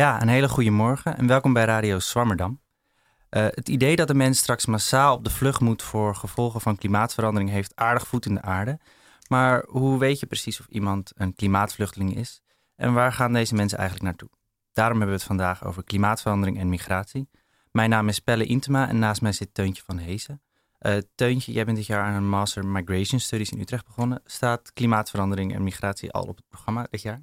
Ja, een hele goede morgen en welkom bij Radio Swammerdam. Uh, het idee dat de mens straks massaal op de vlucht moet voor gevolgen van klimaatverandering heeft aardig voet in de aarde. Maar hoe weet je precies of iemand een klimaatvluchteling is en waar gaan deze mensen eigenlijk naartoe? Daarom hebben we het vandaag over klimaatverandering en migratie. Mijn naam is Pelle Intema en naast mij zit Teuntje van Heesen. Uh, Teuntje, jij bent dit jaar aan een Master Migration Studies in Utrecht begonnen. Staat klimaatverandering en migratie al op het programma dit jaar?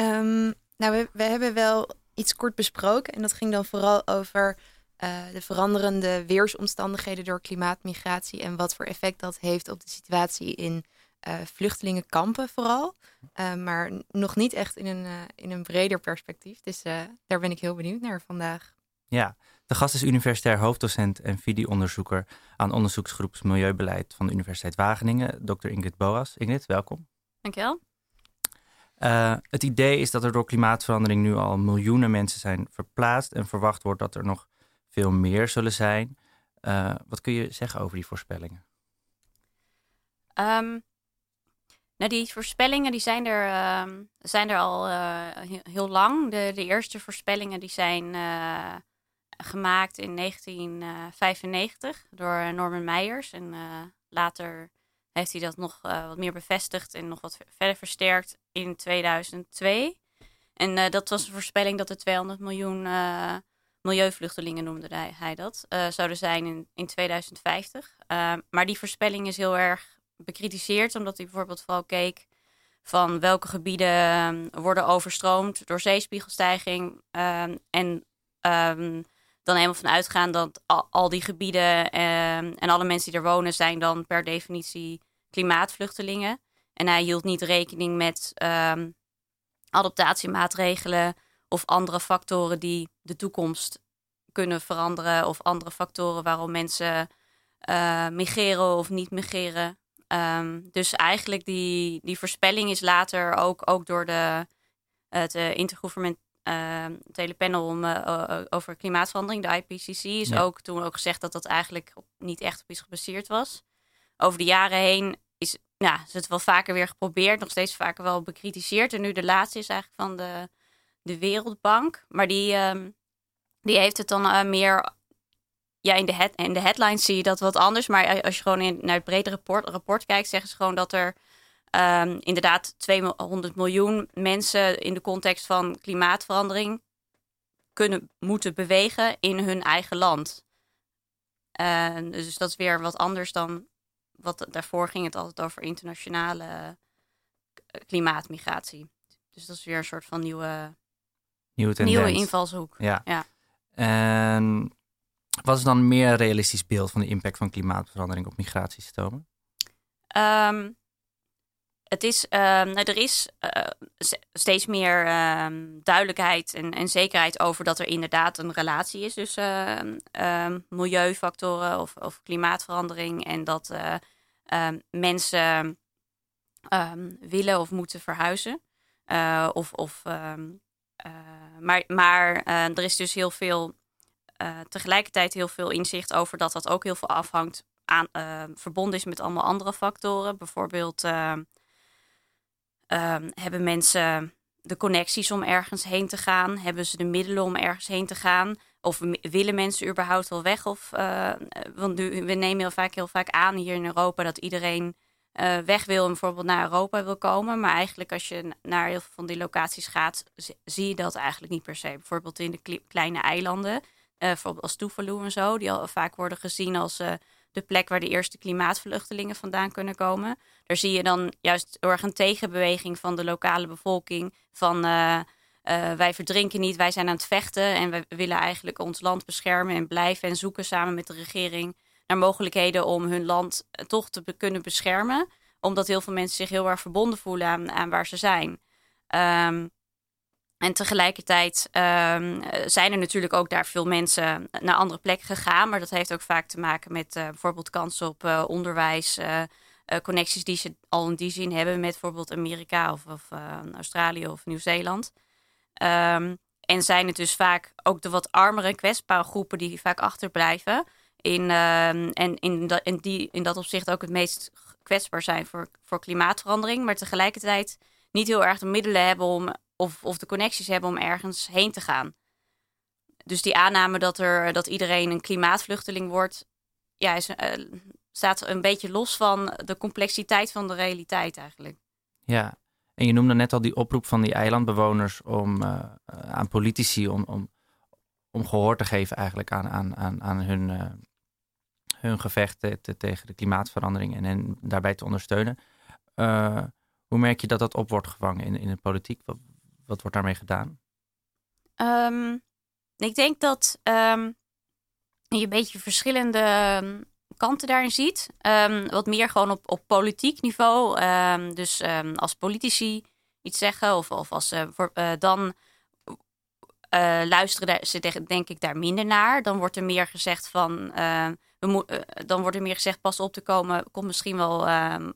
Um, nou, we, we, hebben wel iets kort besproken. En dat ging dan vooral over uh, de veranderende weersomstandigheden door klimaatmigratie. En wat voor effect dat heeft op de situatie in uh, vluchtelingenkampen vooral. maar nog niet echt in een, in een breder perspectief. Dus daar ben ik heel benieuwd naar vandaag. Ja, de gast is universitair hoofddocent en videoonderzoeker aan onderzoeksgroep Milieubeleid van de Universiteit Wageningen, Dr. Ingrid Boas. Ingrid, welkom. Dankjewel. Uh, het idee is dat er door klimaatverandering nu al miljoenen mensen zijn verplaatst en verwacht wordt dat er nog veel meer zullen zijn. Uh, wat kun je zeggen over die voorspellingen? Um, nou, die voorspellingen die zijn, er, uh, zijn er al uh, heel lang. De, de eerste voorspellingen die zijn gemaakt in 1995 door Norman Meijers. En later heeft hij dat nog wat meer bevestigd en nog wat verder versterkt in 2002. En uh, dat was een voorspelling dat er 200 miljoen uh, milieuvluchtelingen, noemde hij, dat, zouden zijn in, in 2050. maar die voorspelling is heel erg bekritiseerd, omdat hij bijvoorbeeld vooral keek van welke gebieden worden overstroomd door zeespiegelstijging. en um, dan helemaal van uitgaan dat al, al die gebieden en alle mensen die er wonen zijn dan per definitie klimaatvluchtelingen. En hij hield niet rekening met um, adaptatiemaatregelen of andere factoren die de toekomst kunnen veranderen. Of andere factoren waarom mensen uh, migreren of niet migreren. Um, dus eigenlijk die, die voorspelling is later ook, ook door de, het uh, intergouvernementele panel om, uh, over klimaatverandering, de IPCC, is ja. ook toen ook gezegd dat dat eigenlijk niet echt op iets gebaseerd was over de jaren heen ja, is het wel vaker weer geprobeerd, nog steeds vaker wel bekritiseerd. En nu de laatste is eigenlijk van de, de Wereldbank. Maar die, um, die heeft het dan uh, meer. Ja, in de, head, in de headlines zie je dat wat anders. Maar als je gewoon in, naar het brede rapport, rapport kijkt, zeggen ze gewoon dat er um, inderdaad 200 miljoen mensen in de context van klimaatverandering kunnen moeten bewegen in hun eigen land. Uh, dus dat is weer wat anders dan wat daarvoor ging het altijd over internationale eh, klimaatmigratie. Dus dat is weer een soort van nieuwe, nieuwe, nieuwe invalshoek. Ja. ja. En wat is dan een meer realistisch beeld van de impact van klimaatverandering op migratiestromen? Um, het is, nou, er is uh, steeds meer um, duidelijkheid en, en, zekerheid over dat er inderdaad een relatie is tussen uh, milieufactoren of, of, klimaatverandering en dat uh, mensen willen of moeten verhuizen. Uh, of, of, maar maar er is dus heel veel, tegelijkertijd heel veel inzicht over dat dat ook heel veel afhangt aan, verbonden is met allemaal andere factoren. Bijvoorbeeld Um, hebben mensen de connecties om ergens heen te gaan? Hebben ze de middelen om ergens heen te gaan? Of willen mensen überhaupt wel weg? Of, uh, want nu, we nemen heel vaak, heel vaak aan hier in Europa dat iedereen uh, weg wil en bijvoorbeeld naar Europa wil komen. Maar eigenlijk als je naar heel veel van die locaties gaat, zie je dat eigenlijk niet per se. Bijvoorbeeld in de kleine eilanden, bijvoorbeeld als Tuvalu en zo, die al vaak worden gezien als de plek waar de eerste klimaatvluchtelingen vandaan kunnen komen. Daar zie je dan juist door een tegenbeweging van de lokale bevolking. Van uh, uh, wij verdrinken niet, wij zijn aan het vechten. En we willen eigenlijk ons land beschermen en blijven en zoeken samen met de regering naar mogelijkheden om hun land eh, toch te kunnen beschermen. Omdat heel veel mensen zich heel erg verbonden voelen aan, aan waar ze zijn. Um, en tegelijkertijd um, zijn er natuurlijk ook daar veel mensen naar andere plekken gegaan. Maar dat heeft ook vaak te maken met uh, bijvoorbeeld kansen op uh, onderwijs. Uh, connecties die ze al in die zin hebben met bijvoorbeeld Amerika of, of Australië of Nieuw-Zeeland. Um, en zijn het dus vaak ook de wat armere kwetsbare groepen die vaak achterblijven. In, en in, in, die, in dat opzicht ook het meest kwetsbaar zijn voor, voor klimaatverandering. Maar tegelijkertijd niet heel erg de middelen hebben om, of, of de connecties hebben om ergens heen te gaan. Dus die aanname dat, er, dat iedereen een klimaatvluchteling wordt, ja, is, uh, staat een beetje los van de complexiteit van de realiteit eigenlijk. Ja, en je noemde net al die oproep van die eilandbewoners om uh, aan politici om, om, om gehoor te geven eigenlijk aan, aan, aan, aan hun, hun gevechten tegen de klimaatverandering en hen daarbij te ondersteunen. Hoe merk je dat dat op wordt gevangen in, in de politiek? Wat wordt daarmee gedaan? Um, ik denk dat um, je een beetje verschillende ehm, kanten daarin ziet. Wat meer gewoon op, op politiek niveau. dus als politici iets zeggen of, of als uh, dan uh, luisteren ze denk ik daar minder naar. Dan wordt er meer gezegd van we uh, dan wordt er meer gezegd pas op te komen, komt misschien wel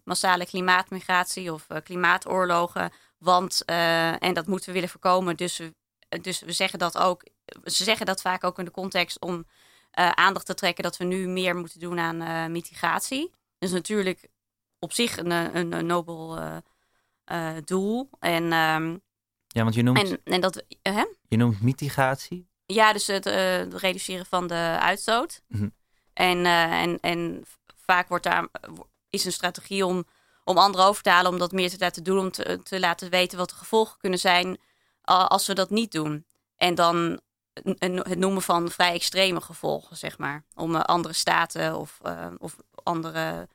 massale klimaatmigratie of klimaatoorlogen. Want en dat moeten we willen voorkomen. Dus we, dus we zeggen dat ook. Ze zeggen dat vaak ook in de context om uh, aandacht te trekken dat we nu meer moeten doen aan uh, mitigatie. Dus natuurlijk op zich een, een, een nobel doel. En, um, ja, want je noemt, en, en dat, je noemt mitigatie? Ja, dus het reduceren van de uitstoot. Mm -hmm. en, en, en vaak wordt daar, is een strategie om, om anderen over te halen om dat meer te laten doen, om te, te laten weten wat de gevolgen kunnen zijn als we dat niet doen. En dan het noemen van vrij extreme gevolgen, zeg maar. Om andere staten of, uh, of andere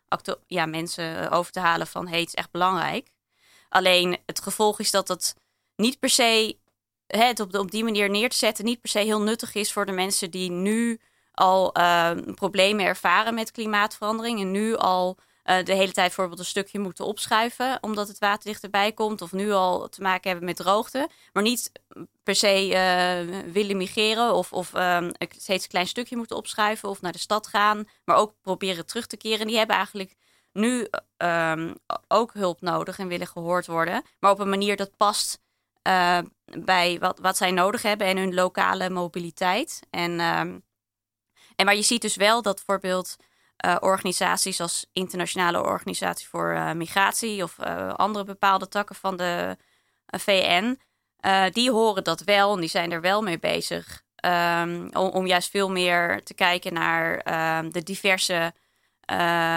ja, mensen over te halen van... hey, het is echt belangrijk. Alleen het gevolg is dat het niet per se... Het op, op die manier neer te zetten niet per se heel nuttig is... voor de mensen die nu al problemen ervaren met klimaatverandering... en nu al uh, de hele tijd bijvoorbeeld een stukje moeten opschuiven omdat het water dichterbij komt of nu al te maken hebben met droogte, maar niet per se uh, willen migreren of, of um, steeds een klein stukje moeten opschuiven of naar de stad gaan, maar ook proberen terug te keren. Die hebben eigenlijk nu um, ook hulp nodig en willen gehoord worden, maar op een manier dat past uh, bij wat, wat zij nodig hebben en hun lokale mobiliteit. En, um, en maar je ziet dus wel dat bijvoorbeeld uh, organisaties als Internationale Organisatie voor uh, Migratie of uh, andere bepaalde takken van de VN, die horen dat wel en die zijn er wel mee bezig. Um, om, juist veel meer te kijken naar uh, de diverse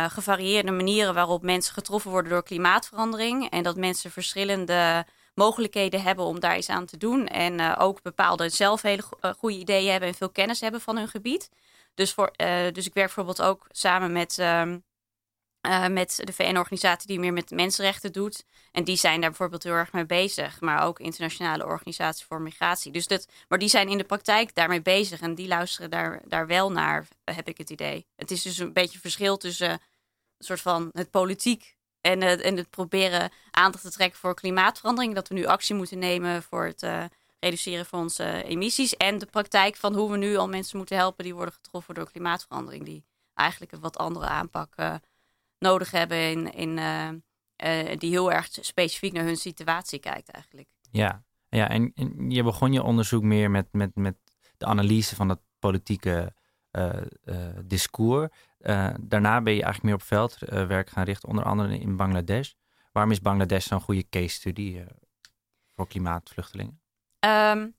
gevarieerde manieren waarop mensen getroffen worden door klimaatverandering. En dat mensen verschillende mogelijkheden hebben om daar iets aan te doen. En ook bepaalde zelf hele goede ideeën hebben en veel kennis hebben van hun gebied. Dus, voor, uh, dus ik werk bijvoorbeeld ook samen met, um, uh, met de VN-organisatie die meer met mensenrechten doet. En die zijn daar bijvoorbeeld heel erg mee bezig. Maar ook internationale organisatie voor migratie. Dus dat, maar die zijn in de praktijk daarmee bezig. En die luisteren daar, daar wel naar, heb ik het idee. Het is dus een beetje verschil tussen een soort van het politiek en het, en het proberen aandacht te trekken voor klimaatverandering. Dat we nu actie moeten nemen voor het uh, reduceren van onze emissies. En de praktijk van hoe we nu al mensen moeten helpen die worden getroffen door klimaatverandering. Die eigenlijk een wat andere aanpak uh, nodig hebben. In, in, uh, uh, die heel erg specifiek naar hun situatie kijkt eigenlijk. Ja, ja en, en je begon je onderzoek meer met, met, met de analyse van het politieke discours. daarna ben je eigenlijk meer op veldwerk gaan richten, onder andere in Bangladesh. Waarom is Bangladesh zo'n goede case study voor klimaatvluchtelingen? Um,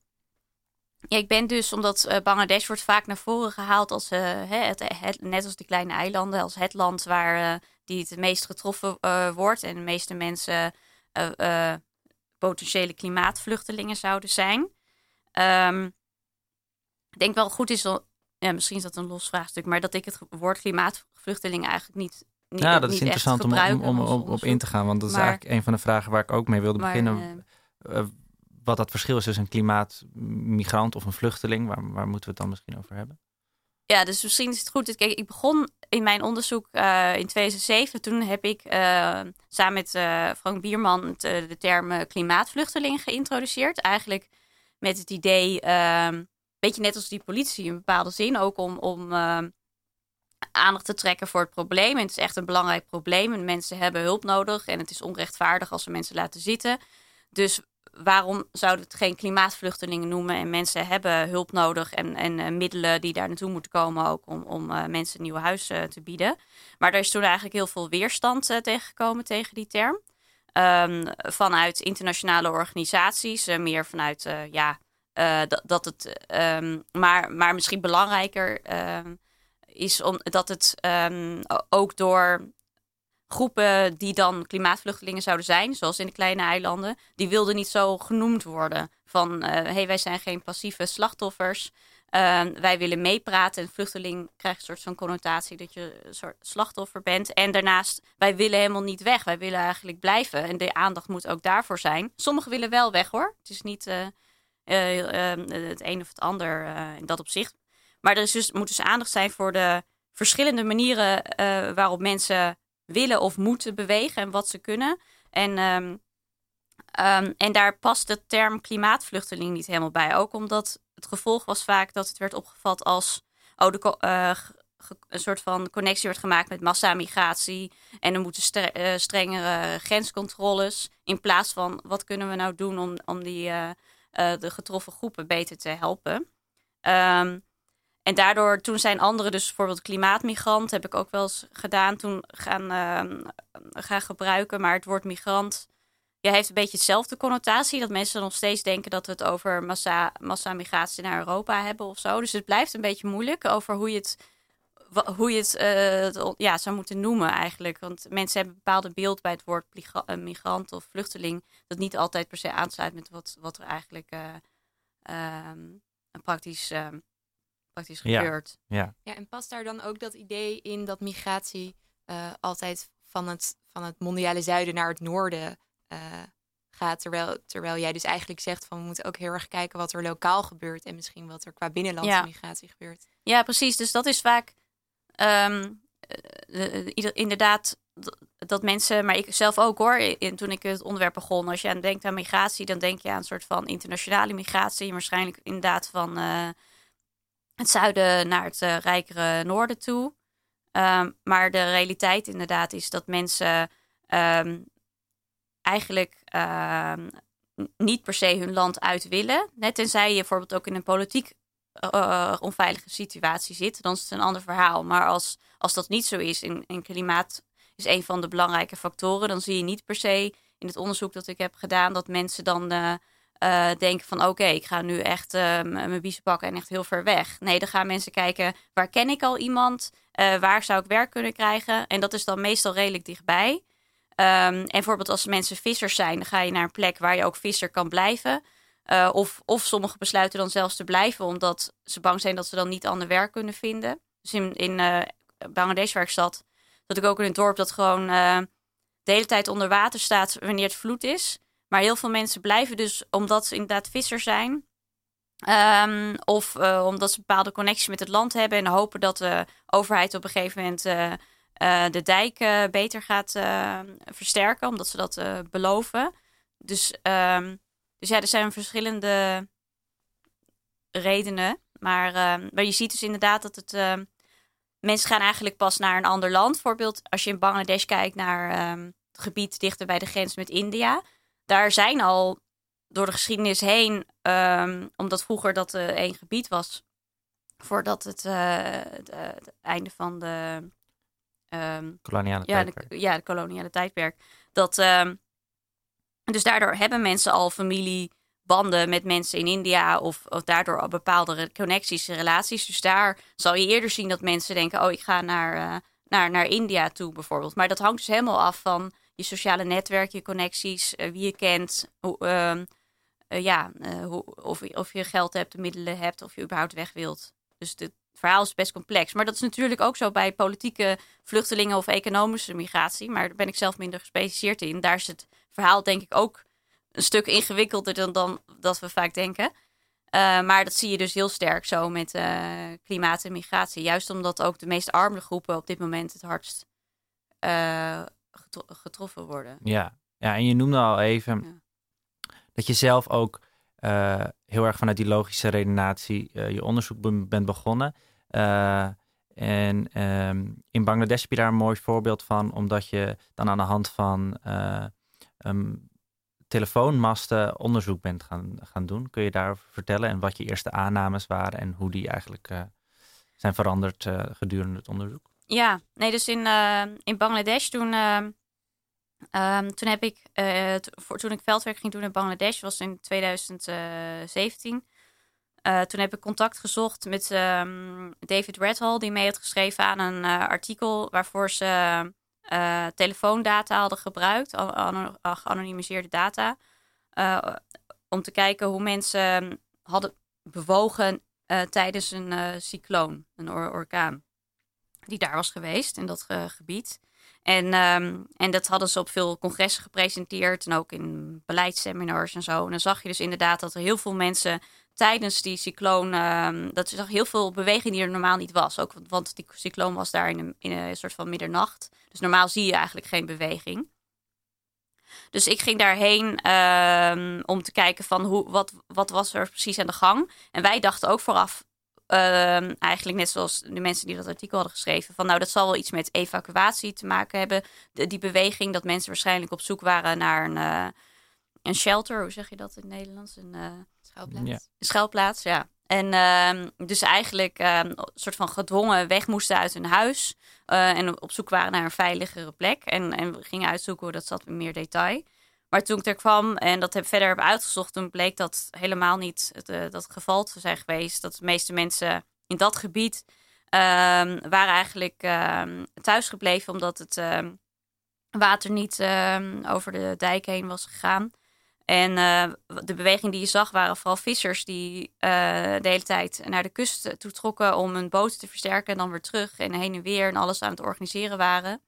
ja, ik ben dus, omdat uh, Bangladesh wordt vaak naar voren gehaald als, uh, het, het, net als die kleine eilanden, als het land waar uh, die het meest getroffen wordt en de meeste mensen potentiële klimaatvluchtelingen zouden zijn. Um, ik denk wel goed is, ja, misschien is dat een los vraagstuk, maar dat ik het woord klimaatvluchtelingen eigenlijk niet. niet ja, dat is interessant om, om, om, om op in te gaan, want dat is eigenlijk een van de vragen waar ik ook mee wilde maar, beginnen wat dat verschil is tussen een klimaatmigrant of een vluchteling. Waar, waar moeten we het dan misschien over hebben? Ja, dus misschien is het goed. Kijk, ik begon in mijn onderzoek uh, in 2007. Toen heb ik uh, samen met uh, Frank Bierman de, term klimaatvluchteling geïntroduceerd. Eigenlijk met het idee, een beetje net als die politie in bepaalde zin, ook om, om aandacht te trekken voor het probleem. En het is echt een belangrijk probleem. En mensen hebben hulp nodig en het is onrechtvaardig als we mensen laten zitten. Dus waarom zouden het geen klimaatvluchtelingen noemen? En mensen hebben hulp nodig en, en uh, middelen die daar naartoe moeten komen ook om, om uh, mensen een nieuw huis uh, te bieden. Maar er is toen eigenlijk heel veel weerstand tegengekomen tegen die term. ehm, vanuit internationale organisaties, meer vanuit ja, dat, dat het, ehm, maar, maar misschien belangrijker ehm, is om, dat het ook door groepen die dan klimaatvluchtelingen zouden zijn, zoals in de kleine eilanden, die wilden niet zo genoemd worden. Van uh, hey, wij zijn geen passieve slachtoffers. Uh, wij willen meepraten. En vluchteling krijgt een soort van connotatie dat je een soort slachtoffer bent. En daarnaast, wij willen helemaal niet weg. Wij willen eigenlijk blijven. En de aandacht moet ook daarvoor zijn. Sommigen willen wel weg hoor. Het is niet uh, het een of het ander in dat opzicht. Maar er is dus, moet dus aandacht zijn voor de verschillende manieren waarop mensen willen of moeten bewegen en wat ze kunnen. En, um, um, en daar past de term klimaatvluchteling niet helemaal bij. Ook omdat het gevolg was vaak dat het werd opgevat als oh, de, uh, een soort van connectie wordt gemaakt met massamigratie. En er moeten uh, strengere grenscontroles. In plaats van wat kunnen we nou doen om, om die, uh, de getroffen groepen beter te helpen. Um, en daardoor, toen zijn anderen, dus bijvoorbeeld klimaatmigrant, heb ik ook wel eens gedaan, toen gaan, uh, gaan gebruiken. Maar het woord migrant ja, heeft een beetje hetzelfde connotatie. Dat mensen nog steeds denken dat we het over massa, massamigratie naar Europa hebben of zo. Dus het blijft een beetje moeilijk over hoe je het, hoe je het, uh, ja, zou moeten noemen eigenlijk. Want mensen hebben een bepaalde beeld bij het woord eh, migrant of vluchteling. Dat niet altijd per se aansluit met wat, wat er eigenlijk uh, praktisch ehm, praktisch gebeurt. Ja. ja, en past daar dan ook dat idee in dat migratie uh, altijd van het, van het mondiale zuiden naar het noorden uh, gaat. Terwijl, terwijl jij dus eigenlijk zegt van we moeten ook heel erg kijken wat er lokaal gebeurt en misschien wat er qua binnenlandse ja. migratie gebeurt. Ja, precies. Dus dat is vaak um, inderdaad dat mensen, maar ik zelf ook hoor, in, toen ik het onderwerp begon, als je aan denkt aan migratie, dan denk je aan een soort van internationale migratie. Waarschijnlijk inderdaad van uh, het zuiden naar het uh, rijkere noorden toe. Um, maar de realiteit inderdaad is dat mensen um, eigenlijk um, niet per se hun land uit willen. Net tenzij je bijvoorbeeld ook in een politiek uh, onveilige situatie zit, dan is het een ander verhaal. Maar als, als dat niet zo is, in klimaat is een van de belangrijke factoren, dan zie je niet per se in het onderzoek dat ik heb gedaan dat mensen dan uh, denken van oké, ik ga nu echt uh, mijn biezen pakken en echt heel ver weg. Nee, dan gaan mensen kijken waar ken ik al iemand, uh, waar zou ik werk kunnen krijgen. En dat is dan meestal redelijk dichtbij. Um, en bijvoorbeeld als mensen vissers zijn, dan ga je naar een plek waar je ook visser kan blijven. of, of sommigen besluiten dan zelfs te blijven omdat ze bang zijn dat ze dan niet ander werk kunnen vinden. Dus in, in Bangladesh waar ik zat, dat ik ook in een dorp dat gewoon de hele tijd onder water staat wanneer het vloed is. Maar heel veel mensen blijven dus omdat ze inderdaad vissers zijn. Um, of uh, omdat ze een bepaalde connectie met het land hebben en hopen dat de overheid op een gegeven moment uh, uh, de dijk beter gaat versterken, omdat ze dat beloven. Dus, um, dus ja, er zijn verschillende redenen. Maar, ehm, je ziet dus inderdaad dat het. mensen gaan eigenlijk pas naar een ander land. Bijvoorbeeld als je in Bangladesh kijkt naar het gebied dichter bij de grens met India daar zijn al door de geschiedenis heen, um, omdat vroeger dat uh, één gebied was, voordat het, uh, het einde van de um, koloniale ja, tijdperk. De, ja, de koloniale tijdperk. Dat, um, dus daardoor hebben mensen al familiebanden met mensen in India of, of daardoor al bepaalde connecties en relaties. Dus daar zal je eerder zien dat mensen denken, oh, ik ga naar, uh, naar, naar India toe bijvoorbeeld. Maar dat hangt dus helemaal af van je sociale netwerk, je connecties, uh, wie je kent. Uh, uh, ja, hoe, of, of je geld hebt, de middelen hebt, of je überhaupt weg wilt. Dus het verhaal is best complex. Maar dat is natuurlijk ook zo bij politieke vluchtelingen of economische migratie. Maar daar ben ik zelf minder gespecialiseerd in. Daar is het verhaal denk ik ook een stuk ingewikkelder dan, dan dat we vaak denken. maar dat zie je dus heel sterk zo met klimaat en migratie. Juist omdat ook de meest arme groepen op dit moment het hardst getroffen worden. Ja. ja, en je noemde al even ja. dat je zelf ook uh, heel erg vanuit die logische redenatie uh, je onderzoek bent begonnen. Uh, en um, in Bangladesh heb je daar een mooi voorbeeld van, omdat je dan aan de hand van um, telefoonmasten onderzoek bent gaan, gaan doen. Kun je daarover vertellen en wat je eerste aannames waren en hoe die eigenlijk zijn veranderd gedurende het onderzoek? Ja, nee, dus in, in Bangladesh toen Ehm, toen heb ik, uh, voor, toen ik veldwerk ging doen in Bangladesh, was in 2017. Uh, toen heb ik contact gezocht met um, David Redhall, die mee had geschreven aan een uh, artikel waarvoor ze telefoondata hadden gebruikt, geanonimiseerde data, om te kijken hoe mensen hadden bewogen tijdens een cycloon, een or orkaan, die daar was geweest in dat gebied. En, um, en dat hadden ze op veel congressen gepresenteerd en ook in beleidsseminars en zo. En dan zag je dus inderdaad dat er heel veel mensen tijdens die cycloon, um, dat je zag heel veel beweging die er normaal niet was. Ook want die cycloon was daar in een, in een soort van middernacht. Dus normaal zie je eigenlijk geen beweging. Dus ik ging daarheen um, om te kijken van hoe, wat, wat was er precies aan de gang. En wij dachten ook vooraf, Ehm, eigenlijk net zoals de mensen die dat artikel hadden geschreven. Van nou, dat zal wel iets met evacuatie te maken hebben. die beweging dat mensen waarschijnlijk op zoek waren naar een, uh, een shelter. Hoe zeg je dat in het Nederlands? Een uh, schuilplaats. Ja. Een schuilplaats, ja. En uh, dus eigenlijk ehm, een soort van gedwongen weg moesten uit hun huis. Eh, en op zoek waren naar een veiligere plek. En, en we gingen uitzoeken hoe dat zat in meer detail. Maar toen ik er kwam en dat heb verder heb uitgezocht, toen bleek dat helemaal niet het, uh, dat geval te zijn geweest. Dat de meeste mensen in dat gebied um, waren eigenlijk um, thuisgebleven omdat het um, water niet over de dijk heen was gegaan. En uh, de beweging die je zag waren vooral vissers die uh, de hele tijd naar de kust toe trokken om hun boot te versterken en dan weer terug en heen en weer en alles aan het organiseren waren.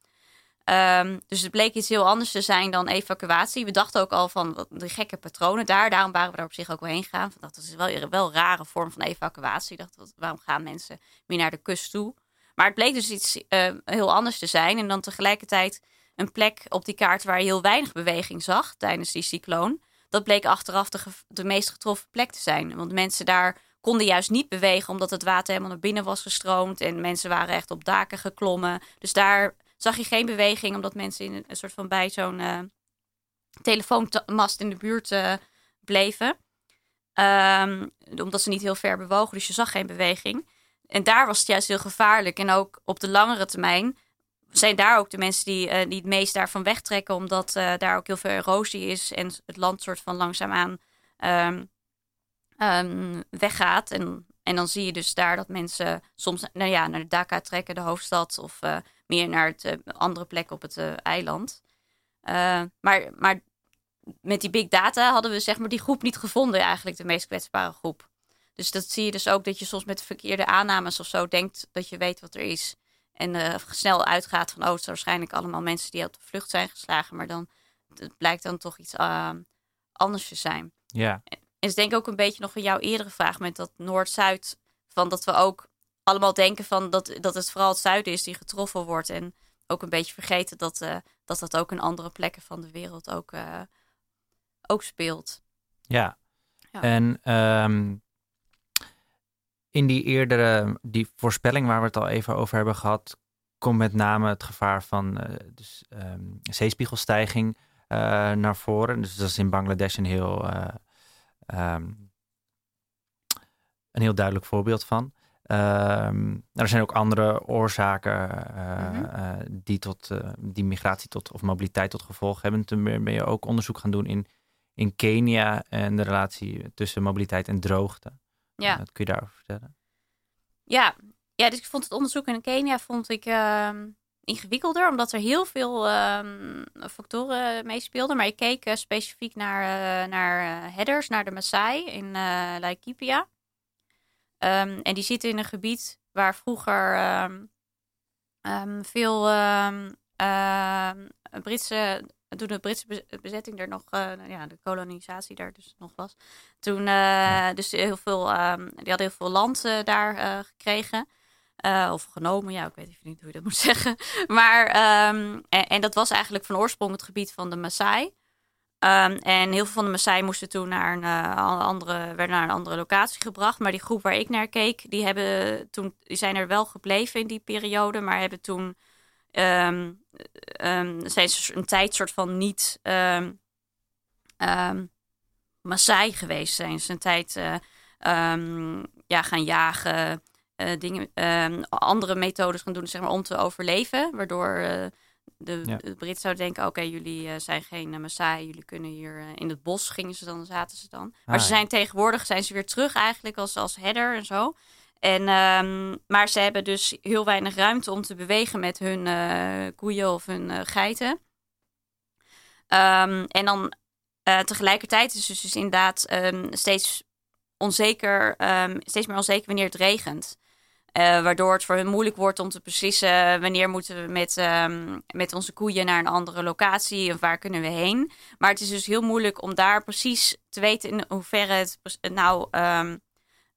Um, dus het bleek iets heel anders te zijn dan evacuatie. We dachten ook al van de gekke patronen daar. Daarom waren we daar op zich ook wel heen gegaan. Dat is wel, wel een rare vorm van evacuatie. Ik dacht, waarom gaan mensen meer naar de kust toe? Maar het bleek dus iets uh, heel anders te zijn. En dan tegelijkertijd een plek op die kaart waar je heel weinig beweging zag tijdens die cycloon. Dat bleek achteraf de, de meest getroffen plek te zijn. Want mensen daar konden juist niet bewegen omdat het water helemaal naar binnen was gestroomd. En mensen waren echt op daken geklommen. Dus daar zag je geen beweging, omdat mensen in een soort van bij zo'n uh, telefoonmast in de buurt uh, bleven. Um, omdat ze niet heel ver bewogen, dus je zag geen beweging. En daar was het juist heel gevaarlijk. En ook op de langere termijn zijn daar ook de mensen die, uh, die het meest daarvan wegtrekken, omdat daar ook heel veel erosie is en het land soort van langzaamaan um, weggaat. En, en dan zie je dus daar dat mensen soms nou ja, naar Dhaka trekken, de hoofdstad, of meer naar het, uh, andere plek op het uh, eiland. Uh, maar, maar met die big data hadden we zeg maar die groep niet gevonden, eigenlijk de meest kwetsbare groep. Dus dat zie je dus ook dat je soms met verkeerde aannames of zo denkt dat je weet wat er is. En snel uitgaat van, oh, het zijn waarschijnlijk allemaal mensen die op de vlucht zijn geslagen. Maar dan het blijkt dan toch iets anders te zijn. Ja. En is denk ik ook een beetje nog van jouw eerdere vraag met dat Noord-Zuid. Van dat we ook allemaal denken van dat, dat het vooral het zuiden is die getroffen wordt. En ook een beetje vergeten dat, uh, dat dat ook in andere plekken van de wereld ook, uh, ook speelt. Ja, ja. en um, in die eerdere die voorspelling waar we het al even over hebben gehad, komt met name het gevaar van uh, dus, um, zeespiegelstijging naar voren. Dus dat is in Bangladesh een heel, um, een heel duidelijk voorbeeld van. Um, er zijn ook andere oorzaken uh, mm -hmm. uh, die, tot, uh, die migratie tot, of mobiliteit tot gevolg hebben. Toen ben je ook onderzoek gaan doen in, in Kenia en de relatie tussen mobiliteit en droogte. Ja. Wat kun je daarover vertellen? Ja. ja, dus ik vond het onderzoek in Kenia vond ik ehm, ingewikkelder, omdat er heel veel um, factoren meespeelden. Maar ik keek specifiek naar, naar headers, naar de Maasai in Laikipia. Um, en die zitten in een gebied waar vroeger um, um, veel Britse, toen de Britse bezetting er nog, uh, ja, de kolonisatie daar dus nog was, toen uh, dus heel veel, die hadden heel veel land uh, daar gekregen. of genomen, ja, ik weet even niet hoe je dat moet zeggen. Maar, en, en, dat was eigenlijk van oorsprong het gebied van de Maasai. Um, en heel veel van de Maasai moesten toen naar een, uh, andere, werden naar een andere locatie gebracht. Maar die groep waar ik naar keek, die, hebben toen, die zijn er wel gebleven in die periode. Maar hebben toen um, zijn ze een tijd soort van niet Maasai geweest. Zijn ze een tijd uh, ja, gaan jagen, uh, dingen, andere methodes gaan doen zeg maar, om te overleven. Waardoor de, Ja. de Brit zou denken, oké, jullie eh, zijn geen uh, Maasai, jullie kunnen hier eh, in het bos gingen ze dan, zaten ze dan. Maar Ah, ze ja. zijn tegenwoordig zijn ze weer terug eigenlijk als, als header en zo. En, ehm, maar ze hebben dus heel weinig ruimte om te bewegen met hun koeien of hun geiten. Ehm, en dan tegelijkertijd is het dus inderdaad ehm, steeds onzeker, steeds meer onzeker wanneer het regent. Eh, waardoor het voor hun moeilijk wordt om te beslissen wanneer moeten we met, ehm, met onze koeien naar een andere locatie of waar kunnen we heen. Maar het is dus heel moeilijk om daar precies te weten in hoeverre het nou ehm,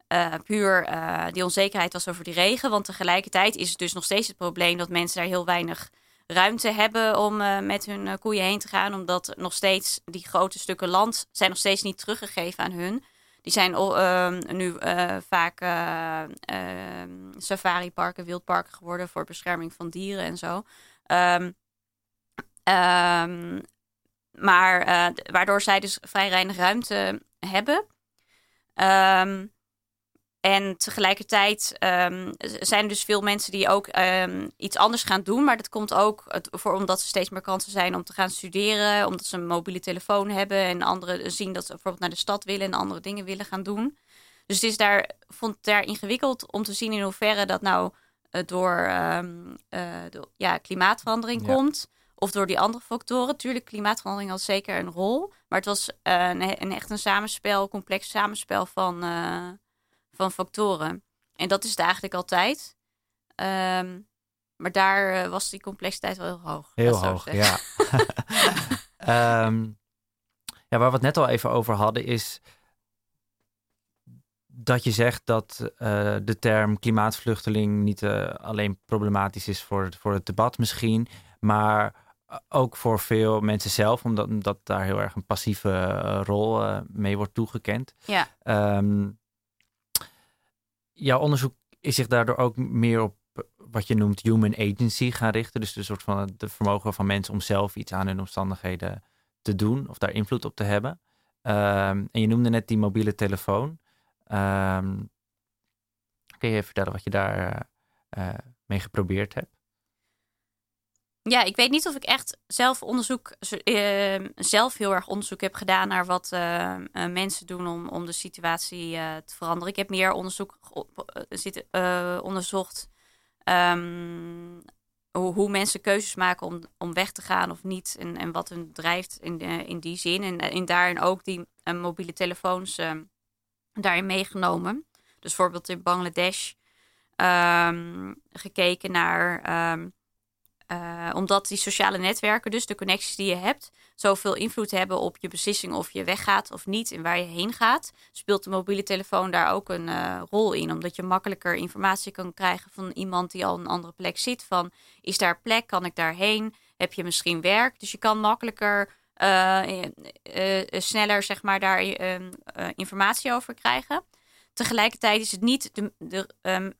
eh, puur eh, die onzekerheid was over die regen. Want tegelijkertijd is het dus nog steeds het probleem dat mensen daar heel weinig ruimte hebben om eh, met hun eh, koeien heen te gaan. Omdat nog steeds die grote stukken land zijn nog steeds niet teruggegeven aan hun. Die zijn ehm, nu eh, vaak eh, ehm, safariparken, wildparken geworden voor bescherming van dieren en zo. Ehm, maar eh, waardoor zij dus vrij weinig ruimte hebben. Ehm, en tegelijkertijd ehm, zijn er dus veel mensen die ook ehm, iets anders gaan doen. Maar dat komt ook voor, omdat ze steeds meer kansen zijn om te gaan studeren. Omdat ze een mobiele telefoon hebben. En anderen zien dat ze bijvoorbeeld naar de stad willen en andere dingen willen gaan doen. Dus het is daar, vond het daar ingewikkeld om te zien in hoeverre dat nou eh, door, ehm, eh, door ja, klimaatverandering Ja. komt. Of door die andere factoren. Tuurlijk, klimaatverandering had zeker een rol. Maar het was eh, een, een echt een samenspel, complex samenspel van, van factoren. En dat is het eigenlijk altijd. Ehm, maar daar eh, was die complexiteit wel heel hoog. Heel dat hoog, ja. Ehm, ja, waar we het net al even over hadden, is dat je zegt dat eh, de term klimaatvluchteling niet eh, alleen problematisch is voor, het- voor het debat misschien, maar ook voor veel mensen zelf, omdat, omdat daar heel erg een passieve rol mee wordt toegekend. Ja. Ehm, jouw onderzoek is zich daardoor ook meer op eh, wat je noemt human agency gaan richten. Dus de soort van het vermogen van mensen om zelf iets aan hun omstandigheden te doen of daar invloed op te hebben. Ehm, en je noemde net die mobiele telefoon. Ehm, kun je even vertellen wat je daar eh, eh, mee geprobeerd hebt? Ja, ik weet niet of ik echt zelf onderzoek, eh, zelf heel erg onderzoek heb gedaan naar wat eh, eh, mensen doen om, om de situatie eh, te veranderen. Ik heb meer onderzoek eh, onderzocht ehm, hoe, hoe mensen keuzes maken om, om weg te gaan of niet. En, en wat hun drijft in, in die zin. En, en daarin ook die mobiele telefoons daarin meegenomen. Dus bijvoorbeeld in Bangladesh ehm, gekeken naar. ehm, eh, omdat die sociale netwerken, dus de connecties die je hebt, zoveel invloed hebben op je beslissing of je weggaat of niet en waar je heen gaat, speelt de mobiele telefoon daar ook een eh, rol in. Omdat je makkelijker informatie kan krijgen van iemand die al een andere plek zit. Van is daar plek? Kan ik daarheen? Heb je misschien werk? Dus je kan makkelijker, eh, sneller zeg maar daar informatie over krijgen. Tegelijkertijd is het niet de, de ehm,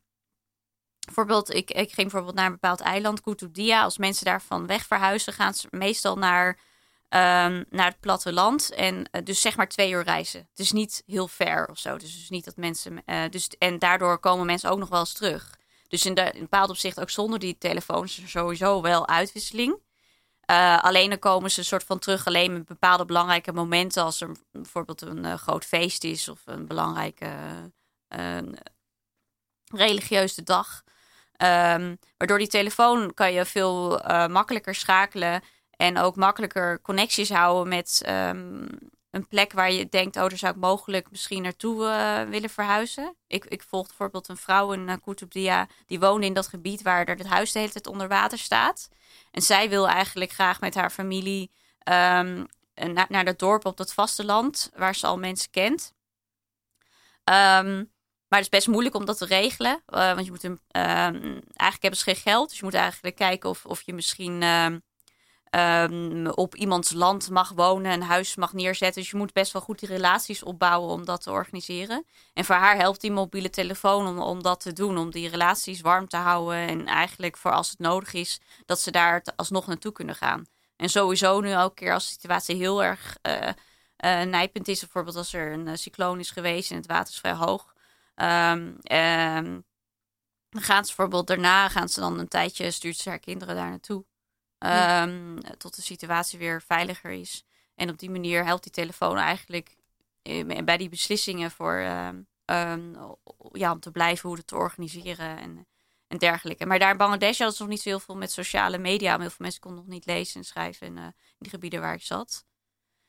Bijvoorbeeld, ik, ik ging bijvoorbeeld naar een bepaald eiland, Kutubdia. Als mensen daarvan weg verhuizen, gaan ze meestal naar, ehm, naar het platteland. En eh, dus zeg maar twee uur reizen. Het is niet heel ver of zo. Dus, dus niet dat mensen. eh, dus, en daardoor komen mensen ook nog wel eens terug. Dus in, een bepaald opzicht, ook zonder die telefoons, sowieso wel uitwisseling. Eh, alleen dan komen ze een soort van terug alleen met bepaalde belangrijke momenten. Als er bijvoorbeeld een groot feest is of een belangrijke religieuze dag. Ehm, waardoor die telefoon kan je veel eh, makkelijker schakelen en ook makkelijker connecties houden met ehm, een plek waar je denkt, oh, daar zou ik mogelijk misschien naartoe eh, willen verhuizen. Ik, ik volg bijvoorbeeld een vrouw in uh, Kutubdia, die woonde in dat gebied waar het huis de hele tijd onder water staat. En zij wil eigenlijk graag met haar familie ehm, naar, naar dat dorp op dat vasteland, waar ze al mensen kent. Ehm, maar het is best moeilijk om dat te regelen. Uh, want je moet een, uh, eigenlijk hebben ze geen geld. Dus je moet eigenlijk kijken of, of je misschien uh, um, op iemands land mag wonen, een huis mag neerzetten. Dus je moet best wel goed die relaties opbouwen om dat te organiseren. En voor haar helpt die mobiele telefoon om, om dat te doen. Om die relaties warm te houden. En eigenlijk voor als het nodig is, dat ze daar alsnog naartoe kunnen gaan. En sowieso nu elke keer als de situatie heel erg uh, nijpend is. Bijvoorbeeld als er een cycloon is geweest en het water is vrij hoog. Um, um, dan gaan ze bijvoorbeeld daarna gaan ze dan een tijdje stuurt ze haar kinderen daar naartoe. ehm, tot de situatie weer veiliger is. En op die manier helpt die telefoon eigenlijk eh, bij die beslissingen voor, ehm, ehm, ja, om te blijven, hoe het te organiseren en, en dergelijke. Maar daar in Bangladesh hadden ze nog niet zo heel veel met sociale media. Heel veel mensen konden nog niet lezen en schrijven in, uh, in die gebieden waar ik zat.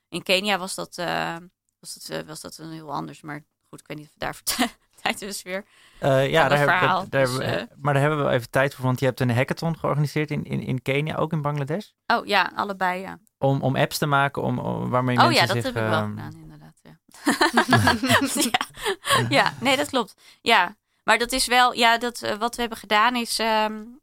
In Kenia was dat, uh, was dat, was dat een heel anders. Maar goed, ik weet niet of we daar tijd dus weer. Uh, ja, daar verhaal. Daar, dus, uh, maar daar hebben we wel even tijd voor, want je hebt een hackathon georganiseerd in, in, in Kenia, ook in Bangladesh. Oh ja, allebei ja. Om, om apps te maken, om, om waarmee oh, mensen ja, dat zich... heb ik wel gedaan, inderdaad. Ja. ja. ja, nee, dat klopt. Ja, maar dat is wel, ja, dat, uh, wat we hebben gedaan is, um,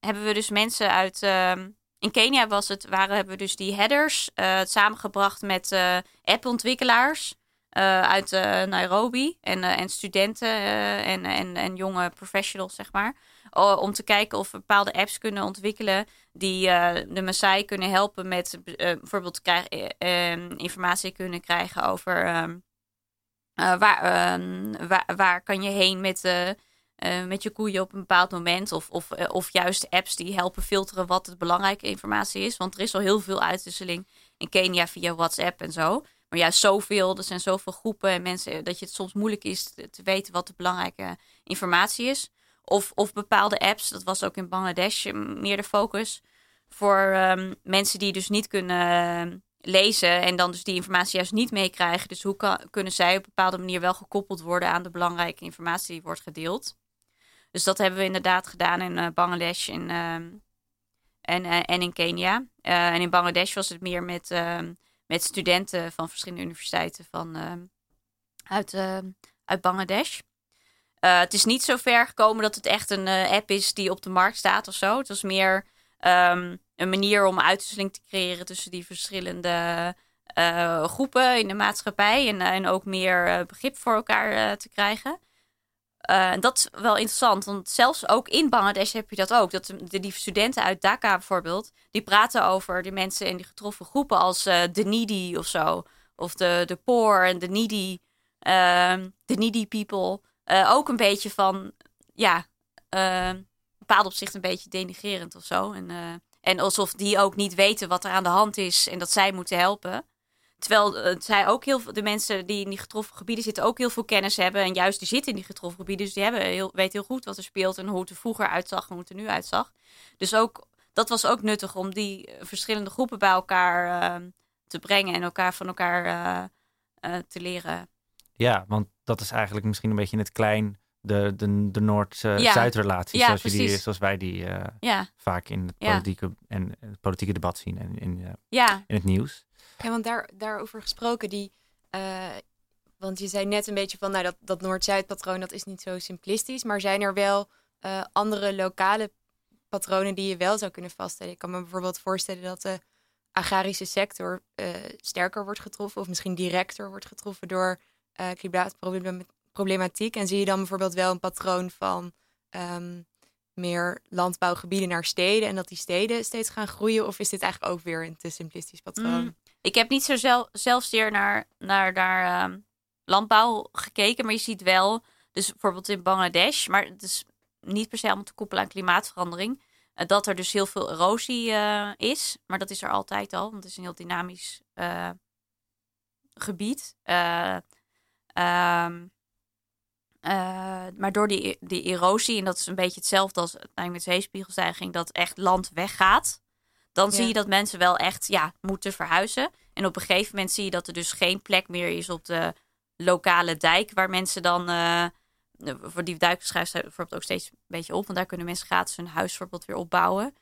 hebben we dus mensen uit, um, in Kenia was het, waren, hebben we dus die headers samengebracht met appontwikkelaars. Uh, uit uh, Nairobi en, uh, en studenten en, en, en jonge professionals, zeg maar. om te kijken of we bepaalde apps kunnen ontwikkelen die de Maasai kunnen helpen met bijvoorbeeld krijg, informatie kunnen krijgen over um, waar, um, waar, waar, kan je heen met, met je koeien op een bepaald moment. Of, of, of juist apps die helpen filteren wat het belangrijke informatie is. Want er is al heel veel uitwisseling in Kenia via WhatsApp en zo. Maar juist zoveel, er zijn zoveel groepen en mensen dat je het soms moeilijk is te, weten wat de belangrijke informatie is. Of, of bepaalde apps, dat was ook in Bangladesh meer de focus. Voor um, mensen die dus niet kunnen lezen en dan dus die informatie juist niet meekrijgen. Dus hoe kan, kunnen zij op een bepaalde manier wel gekoppeld worden aan de belangrijke informatie die wordt gedeeld. Dus dat hebben we inderdaad gedaan in Bangladesh en, en, uh, en in Kenia. en in Bangladesh was het meer met ehm, met studenten van verschillende universiteiten van, uh, uit, uh, uit Bangladesh. Uh, het is niet zo ver gekomen dat het echt een app is die op de markt staat of zo. Het was meer um, een manier om uitwisseling te creëren tussen die verschillende groepen in de maatschappij. En, en ook meer begrip voor elkaar te krijgen. Uh, dat is wel interessant, want zelfs ook in Bangladesh heb je dat ook. Dat die studenten uit Dhaka bijvoorbeeld, die praten over de mensen in die getroffen groepen als uh, de needy of zo. Of de, de poor en de needy, uh, de needy people. Uh, ook een beetje van, ja, bepaald opzicht een beetje denigerend of zo. En alsof die ook niet weten wat er aan de hand is en dat zij moeten helpen. Terwijl uh, zij ook heel veel, de mensen die in die getroffen gebieden zitten, ook heel veel kennis hebben. En juist die zitten in die getroffen gebieden. Dus die hebben heel, weten heel goed wat er speelt en hoe het er vroeger uitzag en hoe het er nu uitzag. Dus ook, dat was ook nuttig om die eh, verschillende groepen bij elkaar uh, te brengen en elkaar van elkaar uh, te leren. Ja, want dat is eigenlijk misschien een beetje in het klein de, de, de Noord-Zuid-relatie, ja. zoals, die, zoals wij die ja. vaak in het politieke, en, het politieke debat zien en in, in het nieuws. Ja, want daar, daarover gesproken, die, uh, want je zei net een beetje van, nou dat, dat Noord-Zuid patroon, dat is niet zo simplistisch, maar zijn er wel uh, andere lokale patronen die je wel zou kunnen vaststellen? Ik kan me bijvoorbeeld voorstellen dat de agrarische sector uh, sterker wordt getroffen of misschien directer wordt getroffen door klimaatproblematiek. En zie je dan bijvoorbeeld wel een patroon van um, meer landbouwgebieden naar steden en dat die steden steeds gaan groeien? Of is dit eigenlijk ook weer een te simplistisch patroon? Mm. Ik heb niet zo zelf, zelfzeer naar, naar, naar um, landbouw gekeken, maar je ziet wel, dus bijvoorbeeld in Bangladesh, maar het is niet per se om te koppelen aan klimaatverandering, uh, dat er dus heel veel erosie uh, is. Maar dat is er altijd al, want het is een heel dynamisch uh, gebied. Um, maar door die, die erosie, en dat is een beetje hetzelfde als met zeespiegelstijging, dat echt land weggaat dan zie je dat mensen wel echt ja, moeten verhuizen. En op een gegeven moment zie je dat er dus geen plek meer is op de lokale dijk. Waar mensen dan. Uh, voor die duikers schrijft bijvoorbeeld ook steeds een beetje op. Want daar kunnen mensen gratis hun huis bijvoorbeeld weer opbouwen.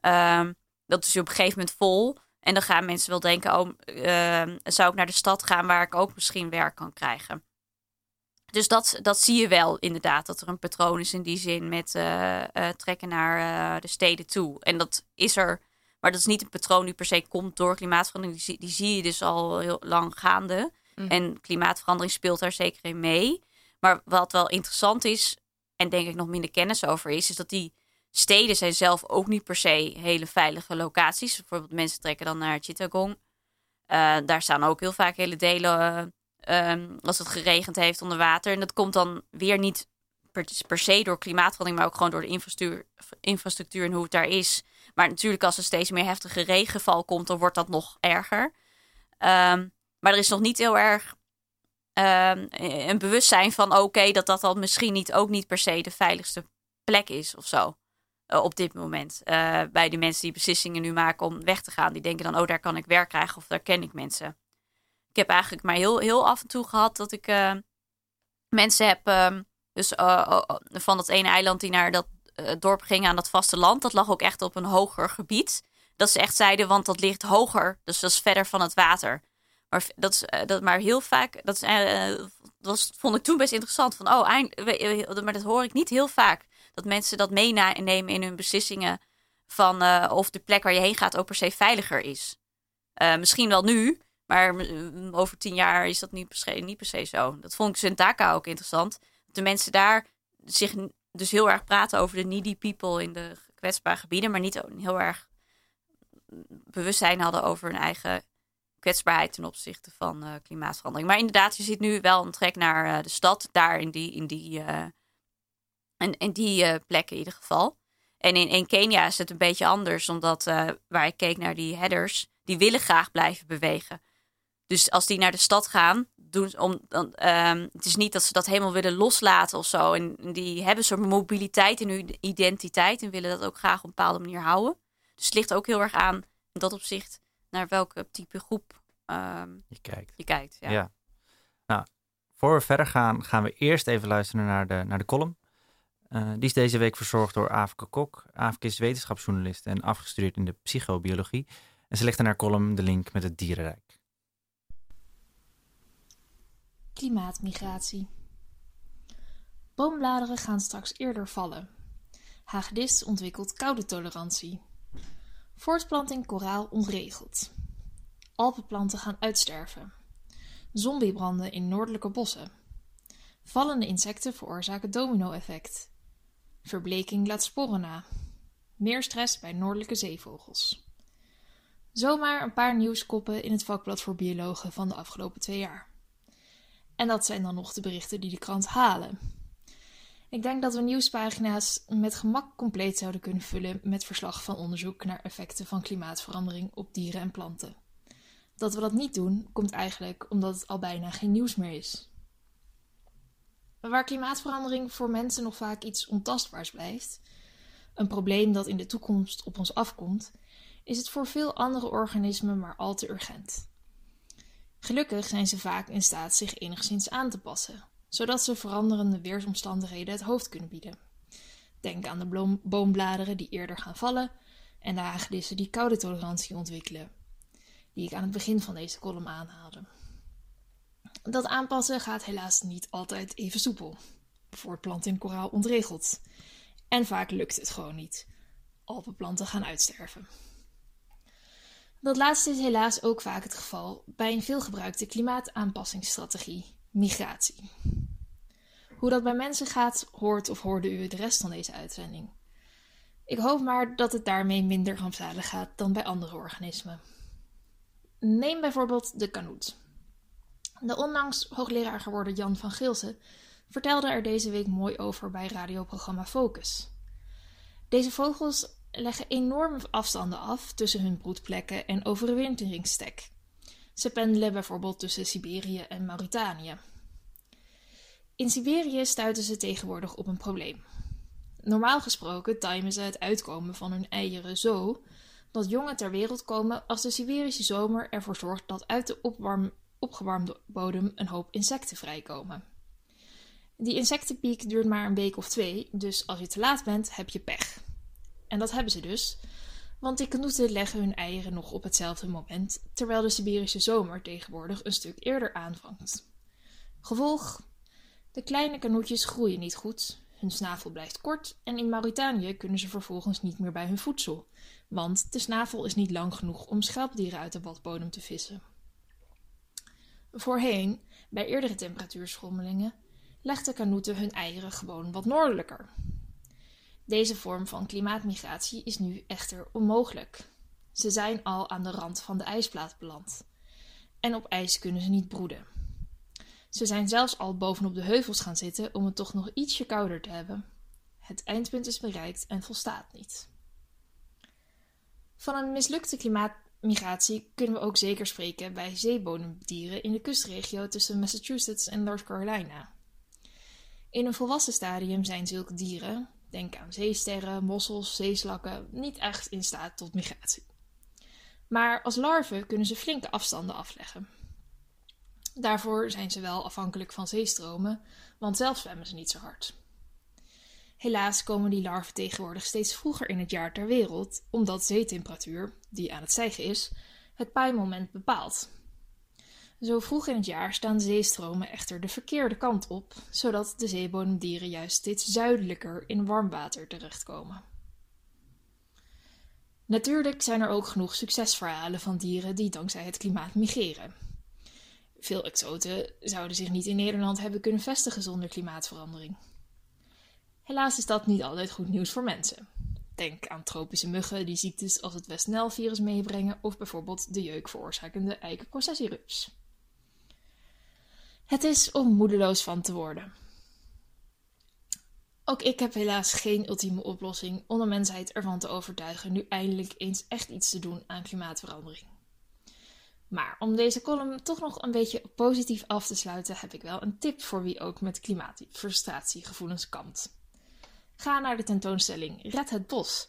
Um, dat is op een gegeven moment vol. En dan gaan mensen wel denken: oh, uh, zou ik naar de stad gaan waar ik ook misschien werk kan krijgen? Dus dat, dat zie je wel inderdaad, dat er een patroon is in die zin met uh, trekken naar de steden toe. En dat is er maar dat is niet een patroon die per se komt door klimaatverandering. Die, die zie je dus al heel lang gaande. Mhm. En klimaatverandering speelt daar zeker in mee. Maar wat wel interessant is, en denk ik nog minder kennis over is, is dat die steden zijn zelf ook niet per se hele veilige locaties. Bijvoorbeeld mensen trekken dan naar Chittagong. Uh, daar staan ook heel vaak hele delen, uh, als het geregend heeft, onder water. En dat komt dan weer niet per, se door klimaatverandering, maar ook gewoon door de infrastructuur, infrastructuur en hoe het daar is. Maar natuurlijk, als er steeds meer heftige regenval komt, dan wordt dat nog erger. Ehm, maar er is nog niet heel erg um, een bewustzijn van oké, dat dat dan misschien niet ook niet per se de veiligste plek is of zo. Eh, op dit moment. Uh, bij de mensen die beslissingen nu maken om weg te gaan. Die denken dan, oh, daar kan ik werk krijgen of daar ken ik mensen. Ik heb eigenlijk maar heel, heel af en toe gehad dat ik uh, mensen heb. Ehm, dus van dat ene eiland die naar dat dorp ging aan dat vasteland. Dat lag ook echt op een hoger gebied. Dat ze echt zeiden, want dat ligt hoger. Dus dat is verder van het water. Maar dat is dat maar heel vaak. Dat, is, dat vond ik toen best interessant. Van oh, eind, maar dat hoor ik niet heel vaak dat mensen dat meenemen in hun beslissingen van uh, of de plek waar je heen gaat ook per se veiliger is. Misschien wel nu, maar over tien jaar is dat niet per se, niet per se zo. Dat vond ik Zentaka ook interessant. De mensen daar zich dus heel erg praten over de needy people in de kwetsbare gebieden, maar niet heel erg bewustzijn hadden over hun eigen kwetsbaarheid ten opzichte van uh, klimaatverandering. Maar inderdaad, je ziet nu wel een trek naar de stad, daar in die, in die en, in die uh, plekken in ieder geval. En in, in Kenia is het een beetje anders, omdat uh, waar ik keek naar die headers, die willen graag blijven bewegen. Dus als die naar de stad gaan, doen om, dan, um, het is niet dat ze dat helemaal willen loslaten of zo. En die hebben zo'n mobiliteit in hun identiteit en willen dat ook graag op een bepaalde manier houden. Dus het ligt ook heel erg aan in dat opzicht naar welke type groep um, je kijkt. Je kijkt ja. ja. Nou, voor we verder gaan, gaan we eerst even luisteren naar de, naar de column. Uh, die is deze week verzorgd door Aafke Kok. Aafke is wetenschapsjournalist en afgestudeerd in de psychobiologie. En ze legt in haar column de link met het dierenrijk. Klimaatmigratie. Boombladeren gaan straks eerder vallen. Hagedis ontwikkelt koude tolerantie. Voortplanting koraal ontregeld. Alpenplanten gaan uitsterven. Zombiebranden in noordelijke bossen. Vallende insecten veroorzaken domino-effect. Verbleking laat sporen na. Meer stress bij noordelijke zeevogels. Zomaar een paar nieuwskoppen in het vakblad voor biologen van de afgelopen twee jaar. En dat zijn dan nog de berichten die de krant halen. Ik denk dat we nieuwspagina's met gemak compleet zouden kunnen vullen met verslag van onderzoek naar effecten van klimaatverandering op dieren en planten. Dat we dat niet doen, komt eigenlijk omdat het al bijna geen nieuws meer is. Waar klimaatverandering voor mensen nog vaak iets ontastbaars blijft, een probleem dat in de toekomst op ons afkomt, is het voor veel andere organismen maar al te urgent. Gelukkig zijn ze vaak in staat zich enigszins aan te passen, zodat ze veranderende weersomstandigheden het hoofd kunnen bieden. Denk aan de boombladeren die eerder gaan vallen en de hagedissen die koude tolerantie ontwikkelen, die ik aan het begin van deze column aanhaalde. Dat aanpassen gaat helaas niet altijd even soepel. Voortplanting koraal ontregeld. En vaak lukt het gewoon niet. Alpenplanten gaan uitsterven. Dat laatste is helaas ook vaak het geval bij een veelgebruikte klimaataanpassingsstrategie, migratie. Hoe dat bij mensen gaat, hoort of hoorde u de rest van deze uitzending. Ik hoop maar dat het daarmee minder rampzalig gaat dan bij andere organismen. Neem bijvoorbeeld de kanoet. De onlangs hoogleraar geworden Jan van Gilsen vertelde er deze week mooi over bij radioprogramma Focus. Deze vogels leggen enorme afstanden af tussen hun broedplekken en overwinteringsstek. Ze pendelen bijvoorbeeld tussen Siberië en Mauritanië. In Siberië stuiten ze tegenwoordig op een probleem. Normaal gesproken timen ze het uitkomen van hun eieren zo dat jongen ter wereld komen als de Siberische zomer ervoor zorgt dat uit de opwarm opgewarmde bodem een hoop insecten vrijkomen. Die insectenpiek duurt maar een week of twee, dus als je te laat bent, heb je pech. En dat hebben ze dus, want die kanoeten leggen hun eieren nog op hetzelfde moment, terwijl de Siberische zomer tegenwoordig een stuk eerder aanvangt. Gevolg: de kleine kanoetjes groeien niet goed, hun snavel blijft kort en in Mauritanië kunnen ze vervolgens niet meer bij hun voedsel, want de snavel is niet lang genoeg om schelpdieren uit de badbodem te vissen. Voorheen, bij eerdere temperatuurschommelingen, legden kanoeten hun eieren gewoon wat noordelijker. Deze vorm van klimaatmigratie is nu echter onmogelijk. Ze zijn al aan de rand van de ijsplaat beland. En op ijs kunnen ze niet broeden. Ze zijn zelfs al bovenop de heuvels gaan zitten om het toch nog ietsje kouder te hebben. Het eindpunt is bereikt en volstaat niet. Van een mislukte klimaatmigratie kunnen we ook zeker spreken bij zeebodemdieren in de kustregio tussen Massachusetts en North Carolina. In een volwassen stadium zijn zulke dieren, denk aan zeesterren, mossels, zeeslakken, niet echt in staat tot migratie. Maar als larven kunnen ze flinke afstanden afleggen. Daarvoor zijn ze wel afhankelijk van zeestromen, want zelf zwemmen ze niet zo hard. Helaas komen die larven tegenwoordig steeds vroeger in het jaar ter wereld, omdat zeetemperatuur, die aan het stijgen is, het paaimoment bepaalt. Zo vroeg in het jaar staan zeestromen echter de verkeerde kant op, zodat de zeebodemdieren juist steeds zuidelijker in warm water terechtkomen. Natuurlijk zijn er ook genoeg succesverhalen van dieren die dankzij het klimaat migreren. Veel exoten zouden zich niet in Nederland hebben kunnen vestigen zonder klimaatverandering. Helaas is dat niet altijd goed nieuws voor mensen. Denk aan tropische muggen die ziektes als het West-Nile-virus meebrengen of bijvoorbeeld de jeuk veroorzakende eikenprocessierups. Het is om moedeloos van te worden. Ook ik heb helaas geen ultieme oplossing om de mensheid ervan te overtuigen nu eindelijk eens echt iets te doen aan klimaatverandering. Maar om deze column toch nog een beetje positief af te sluiten, heb ik wel een tip voor wie ook met klimaatfrustratiegevoelens kampt. Ga naar de tentoonstelling Red het Bos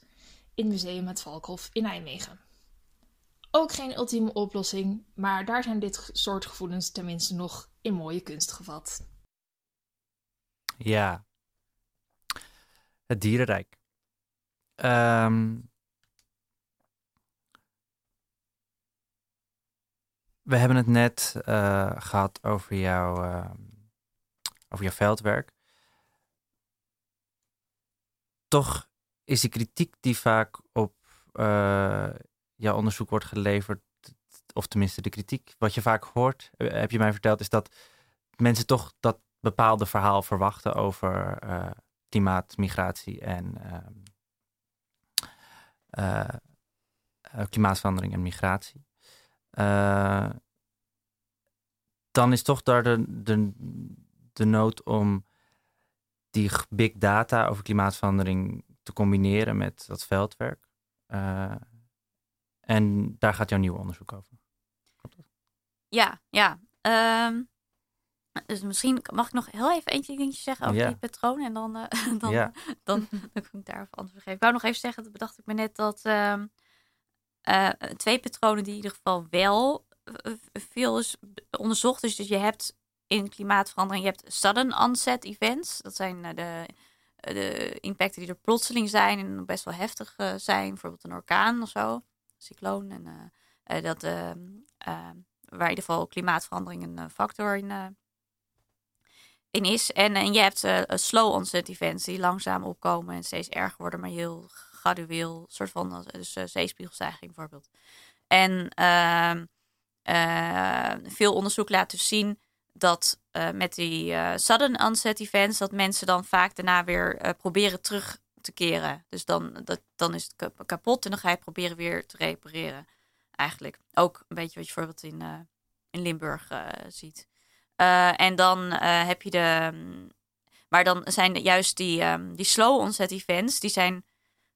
in Museum het Valkhof in Nijmegen. Ook geen ultieme oplossing, maar daar zijn dit soort gevoelens tenminste nog in mooie kunst gevat. Ja, het dierenrijk. Um, we hebben het net uh, gehad over, jou, uh, over jouw veldwerk. Toch is de kritiek die vaak op uh, jouw onderzoek wordt geleverd, of tenminste de kritiek, wat je vaak hoort, heb je mij verteld, is dat mensen toch dat bepaalde verhaal verwachten over klimaat, migratie en uh, klimaatverandering en migratie. Uh, dan is toch daar de, de, de nood om die big data over klimaatverandering te combineren met dat veldwerk. En daar gaat jouw nieuwe onderzoek over. Ja, ja. Um, dus misschien mag ik nog heel even eentje dingetje zeggen over die patroon. En dan, uh, dan, dan, dan, kan ik daar even antwoord geven. Ik wou nog even zeggen, dat bedacht ik me net, dat uh, uh, twee patronen die in ieder geval wel veel is onderzocht. Dus, dus je hebt in klimaatverandering, je hebt sudden onset events. Dat zijn de, de impacten die er plotseling zijn en best wel heftig zijn. Bijvoorbeeld een orkaan of zo, cycloon. En dat, ehm, waar in ieder geval klimaatverandering een factor in in is. En, en je hebt slow onset events die langzaam opkomen en steeds erger worden, maar heel gradueel. soort van eh, dus, zeespiegelstijging bijvoorbeeld. En uh, veel onderzoek laat dus zien dat met die sudden onset events, dat mensen dan vaak daarna weer proberen terug keren. Dus dan, dat, dan is het kapot en dan ga je proberen weer te repareren. Eigenlijk ook een beetje wat je bijvoorbeeld in, in Limburg ziet. Uh, en dan heb je de. Mm, maar dan zijn juist die, um, die slow onset events, die zijn een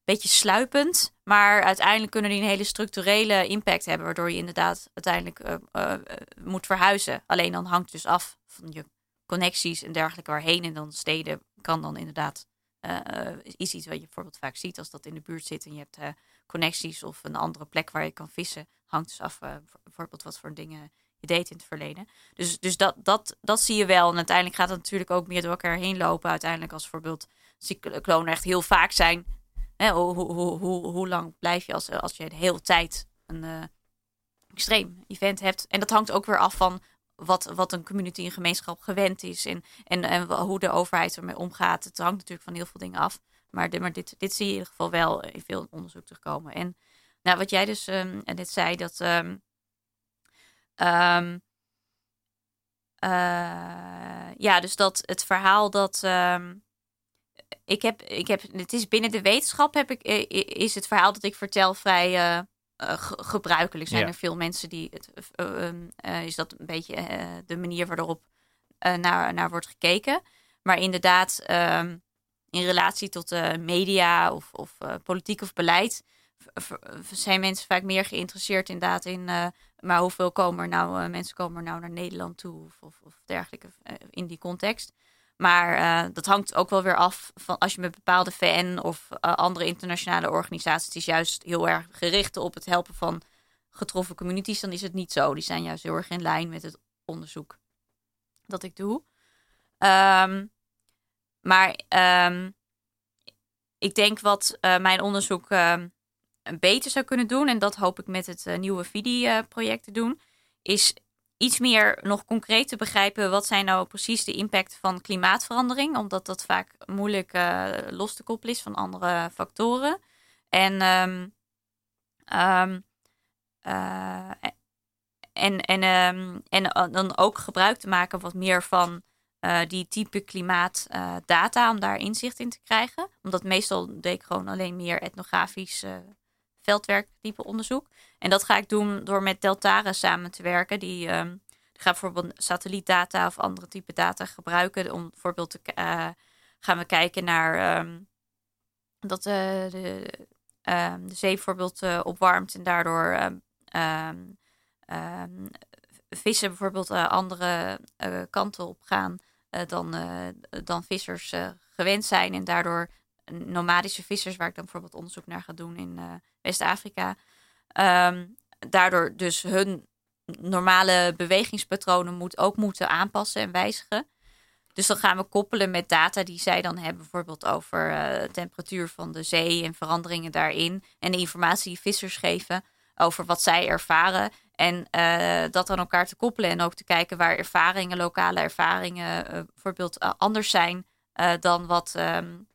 beetje sluipend. Maar uiteindelijk kunnen die een hele structurele impact hebben. Waardoor je inderdaad uiteindelijk moet verhuizen. Alleen dan hangt het dus af van je connecties en dergelijke waarheen. En dan steden kan dan inderdaad. Is iets wat je bijvoorbeeld vaak ziet als dat in de buurt zit en je hebt connecties of een andere plek waar je kan vissen. Hangt dus af bijvoorbeeld wat voor dingen je deed in het verleden. Dus, dus dat, dat, dat zie je wel. En uiteindelijk gaat het natuurlijk ook meer door elkaar heen lopen. Uiteindelijk als bijvoorbeeld cyclonen echt heel vaak zijn. Hè, hoe, hoe, hoe, hoe lang blijf je als, als je de hele tijd een extreem event hebt? En dat hangt ook weer af van wat, wat een community, een gemeenschap gewend is. En, en, en hoe de overheid ermee omgaat. Het hangt natuurlijk van heel veel dingen af. Maar, de, maar dit, dit zie je in ieder geval wel in veel onderzoek terugkomen. En nou, wat jij dus um, net zei, dat... Um, Um, ja, dus dat het verhaal dat. Ik heb, ik heb, het is binnen de wetenschap heb ik, is het verhaal dat ik vertel vrij uh, gebruikelijk. Zijn er veel mensen die het, uh, is dat een beetje de manier waarop naar, naar wordt gekeken. Maar inderdaad, ehm, in relatie tot de media of, of politiek of beleid, zijn mensen vaak meer geïnteresseerd inderdaad in, maar hoeveel komen er nou, mensen komen er nou naar Nederland toe of, of, of dergelijke in die context. Maar uh, dat hangt ook wel weer af van als je met bepaalde VN of uh, andere internationale organisaties juist heel erg gericht op het helpen van getroffen communities, dan is het niet zo. Die zijn juist heel erg in lijn met het onderzoek dat ik doe. Um, maar um, ik denk wat uh, mijn onderzoek um, beter zou kunnen doen, en dat hoop ik met het nieuwe VIDI-project te doen, is iets meer nog concreet te begrijpen wat zijn nou precies de impact van klimaatverandering, omdat dat vaak moeilijk uh, los te koppelen is van andere factoren. En, um, um, uh, en, en, um, en uh, dan ook gebruik te maken wat meer van die type klimaatdata om daar inzicht in te krijgen. Omdat meestal deed ik gewoon alleen meer etnografisch veldwerk type onderzoek. En dat ga ik doen door met Deltara samen te werken. Die, um, die gaat bijvoorbeeld satellietdata of andere type data gebruiken. Om bijvoorbeeld te uh, gaan we kijken naar um, dat uh, de, um, de zee bijvoorbeeld uh, opwarmt en daardoor vissen bijvoorbeeld andere kanten op gaan dan, dan vissers gewend zijn. En daardoor nomadische vissers, waar ik dan bijvoorbeeld onderzoek naar ga doen in West-Afrika. Um, daardoor dus hun normale bewegingspatronen moet, ook moeten aanpassen en wijzigen. Dus dan gaan we koppelen met data die zij dan hebben, bijvoorbeeld over uh, temperatuur van de zee en veranderingen daarin. En de informatie die vissers geven over wat zij ervaren. En uh, dat aan elkaar te koppelen en ook te kijken waar ervaringen, lokale ervaringen, bijvoorbeeld anders zijn dan wat, um,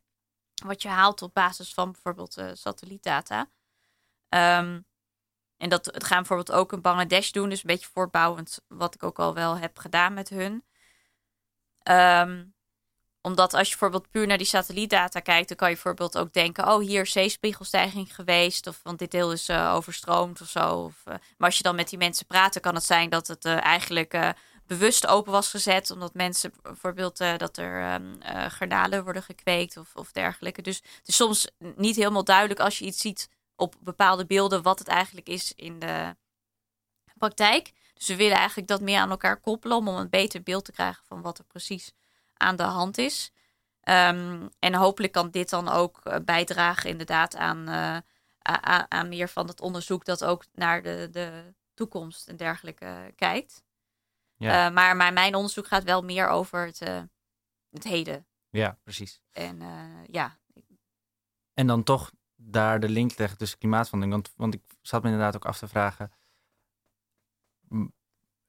wat je haalt op basis van bijvoorbeeld satellietdata. Um, en dat het gaan bijvoorbeeld ook in Bangladesh doen. Dus een beetje voortbouwend wat ik ook al wel heb gedaan met hun. Um, omdat als je bijvoorbeeld puur naar die satellietdata kijkt, dan kan je bijvoorbeeld ook denken: oh, hier is zeespiegelstijging geweest. Of want dit deel is uh, overstroomd of zo. Of, uh, maar als je dan met die mensen praat, kan het zijn dat het eigenlijk bewust open was gezet. Omdat mensen bijvoorbeeld dat er um, garnalen worden gekweekt of, of dergelijke. Dus het is soms niet helemaal duidelijk als je iets ziet op bepaalde beelden wat het eigenlijk is in de praktijk. Dus we willen eigenlijk dat meer aan elkaar koppelen om een beter beeld te krijgen van wat er precies aan de hand is. Um, en hopelijk kan dit dan ook uh, bijdragen inderdaad aan, uh, aan, aan, meer van het onderzoek dat ook naar de, de toekomst en dergelijke kijkt. Ja. Uh, maar, maar mijn onderzoek gaat wel meer over het, het heden. Ja, precies. En ja. En dan toch daar de link leggen tussen klimaatverandering. Want, want ik zat me inderdaad ook af te vragen.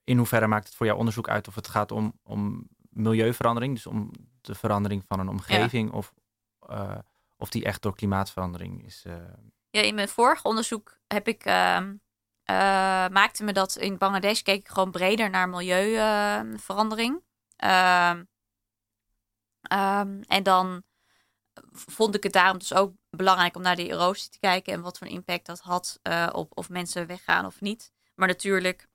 In hoeverre maakt het voor jouw onderzoek uit of het gaat om, om milieuverandering, dus om de verandering van een omgeving, of, of die echt door klimaatverandering is? Ja, in mijn vorige onderzoek heb ik, uh, maakte me dat in Bangladesh keek ik gewoon breder naar milieuverandering. Ehm, ehm, en dan vond ik het daarom dus ook belangrijk om naar die erosie te kijken en wat voor impact dat had uh, op of mensen weggaan of niet. Maar natuurlijk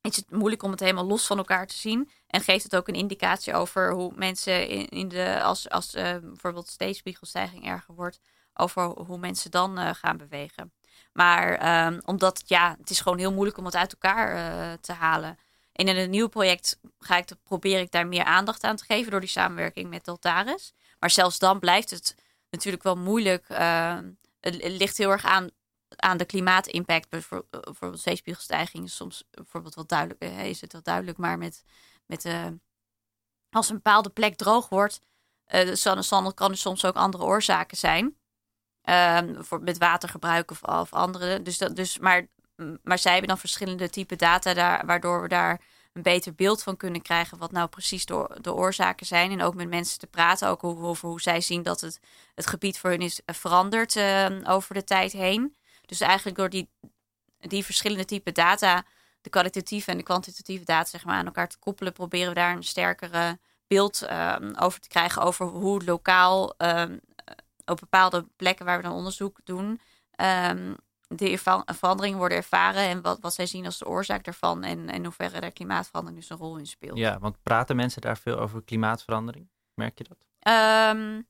is het moeilijk om het helemaal los van elkaar te zien. En geeft het ook een indicatie over hoe mensen in, de, als, als uh, bijvoorbeeld steedspiegelstijging erger wordt, over hoe mensen dan gaan bewegen. Maar um, omdat ja, het is gewoon heel moeilijk om het uit elkaar te halen. En in een nieuw project ga ik, probeer ik daar meer aandacht aan te geven door die samenwerking met Deltaris. Maar zelfs dan blijft het natuurlijk wel moeilijk. Uh, het, ligt heel erg aan, aan de klimaatimpact. Bijvoorbeeld zeespiegelstijging is soms bijvoorbeeld wel duidelijk. Uh, is het wel duidelijk, maar met, met uh, als een bepaalde plek droog wordt, uh, kan er soms ook andere oorzaken zijn. Ehm, voor, met watergebruik of, of andere. Dus dat, dus, maar, maar zij hebben dan verschillende type data daar, waardoor we daar een beter beeld van kunnen krijgen wat nou precies de, de oorzaken zijn. En ook met mensen te praten, ook over hoe zij zien dat het, het gebied voor hun is veranderd uh, over de tijd heen. Dus eigenlijk door die, die verschillende type data, de kwalitatieve en de kwantitatieve data, zeg maar, aan elkaar te koppelen, proberen we daar een sterkere beeld uh, over te krijgen over hoe lokaal op bepaalde plekken waar we dan onderzoek doen, um, de veranderingen worden ervaren en wat, wat zij zien als de oorzaak daarvan en in hoeverre daar klimaatverandering dus een rol in speelt. Ja, want praten mensen daar veel over klimaatverandering? Merk je dat? Um,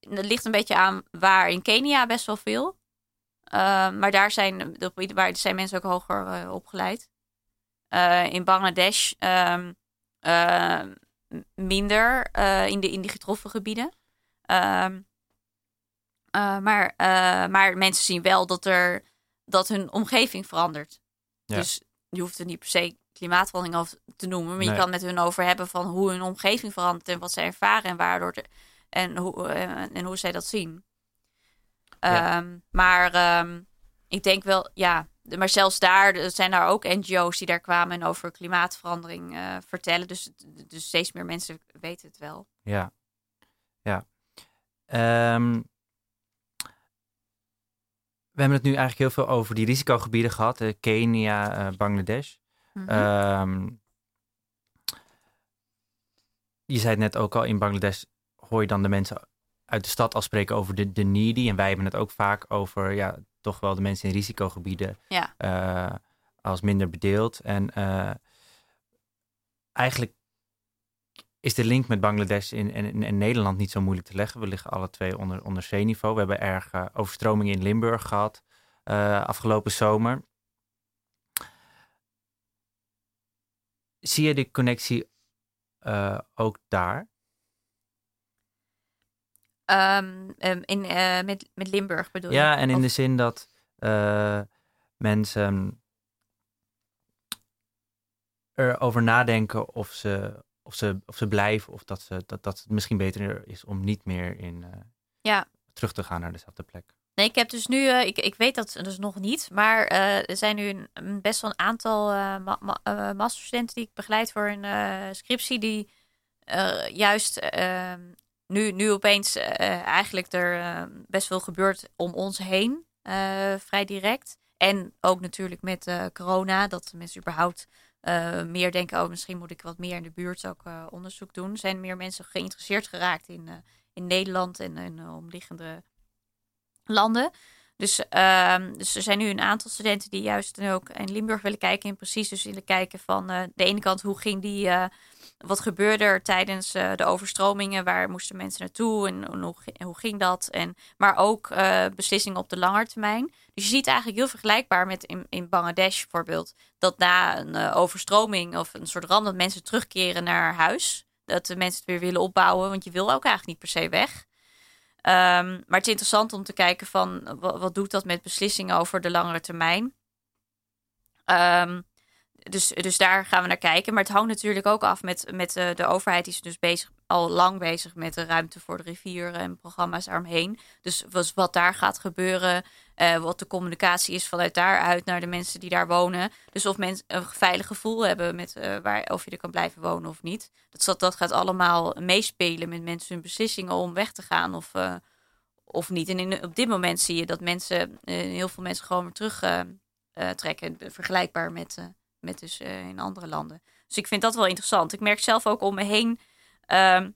het ligt een beetje aan waar. In Kenia best wel veel. Ehm, maar daar zijn, waar zijn mensen ook hoger uh, opgeleid. Uh, in Bangladesh um, uh, minder in, de, in die getroffen gebieden. Maar, maar mensen zien wel dat, er, dat hun omgeving verandert. Dus je hoeft er niet per se klimaatverandering over te noemen. Maar je kan met hun over hebben van hoe hun omgeving verandert en wat ze ervaren en waardoor en, hoe, uh, en hoe zij dat zien. Ehm, maar ehm, ik denk wel, ja, maar zelfs daar zijn daar ook NGO's die daar kwamen en over klimaatverandering uh, vertellen. Dus, dus steeds meer mensen weten het wel. Ja, ja. Um, we hebben het nu eigenlijk heel veel over die risicogebieden gehad. Uh, Kenia, uh, Bangladesh. Mm je zei het net ook al, in Bangladesh hoor je dan de mensen uit de stad al spreken over de, de needy. En wij hebben het ook vaak over ja, toch wel de mensen in risicogebieden ja. uh, als minder bedeeld. En eigenlijk is de link met Bangladesh in, in, in, Nederland niet zo moeilijk te leggen. We liggen alle twee onder, onder zeeniveau. We hebben erg uh, overstromingen in Limburg gehad afgelopen zomer. Zie je de connectie ook daar? Um, in, uh, met, met Limburg bedoel je? Ja, en in de zin dat mensen erover nadenken of ze, of, ze, of ze blijven of dat, ze, dat, dat het misschien beter is om niet meer in, uh, ja. terug te gaan naar dezelfde plek. Nee, ik heb dus nu, ik, ik weet dat dus nog niet, maar er zijn nu een, best wel een aantal ma ma masterstudenten die ik begeleid voor een scriptie die juist ehm, nu, nu opeens uh, eigenlijk er uh, best veel gebeurt om ons heen, uh, vrij direct. En ook natuurlijk met corona, dat mensen überhaupt meer denken, oh misschien moet ik wat meer in de buurt ook onderzoek doen. Zijn meer mensen geïnteresseerd geraakt in, in Nederland en in omliggende landen. Dus, ehm, dus er zijn nu een aantal studenten die juist ook in Limburg willen kijken en precies dus willen kijken van de ene kant hoe ging die wat gebeurde er tijdens uh, de overstromingen? Waar moesten mensen naartoe en, hoe, ging dat? En, maar ook uh, beslissingen op de lange termijn. Dus je ziet eigenlijk heel vergelijkbaar met in, Bangladesh bijvoorbeeld. Dat na een uh, overstroming of een soort ramp dat mensen terugkeren naar huis. Dat de mensen het weer willen opbouwen. Want je wil ook eigenlijk niet per se weg. Um, maar het is interessant om te kijken van wat, wat doet dat met beslissingen over de langere termijn. Um, dus, dus daar gaan we naar kijken. Maar het hangt natuurlijk ook af met, met de, de overheid. Die is dus bezig, al lang bezig met de ruimte voor de rivieren en programma's daaromheen. Dus wat daar gaat gebeuren, uh, wat de communicatie is vanuit daaruit naar de mensen die daar wonen. Dus of mensen een veilig gevoel hebben met uh, waar, of je er kan blijven wonen of niet. Dat, dat gaat allemaal meespelen met mensen hun beslissingen om weg te gaan of, of niet. En op dit moment zie je dat mensen, heel veel mensen gewoon weer terug trekken. Vergelijkbaar met met dus uh, in andere landen. Dus ik vind dat wel interessant. Ik merk zelf ook om me heen uh,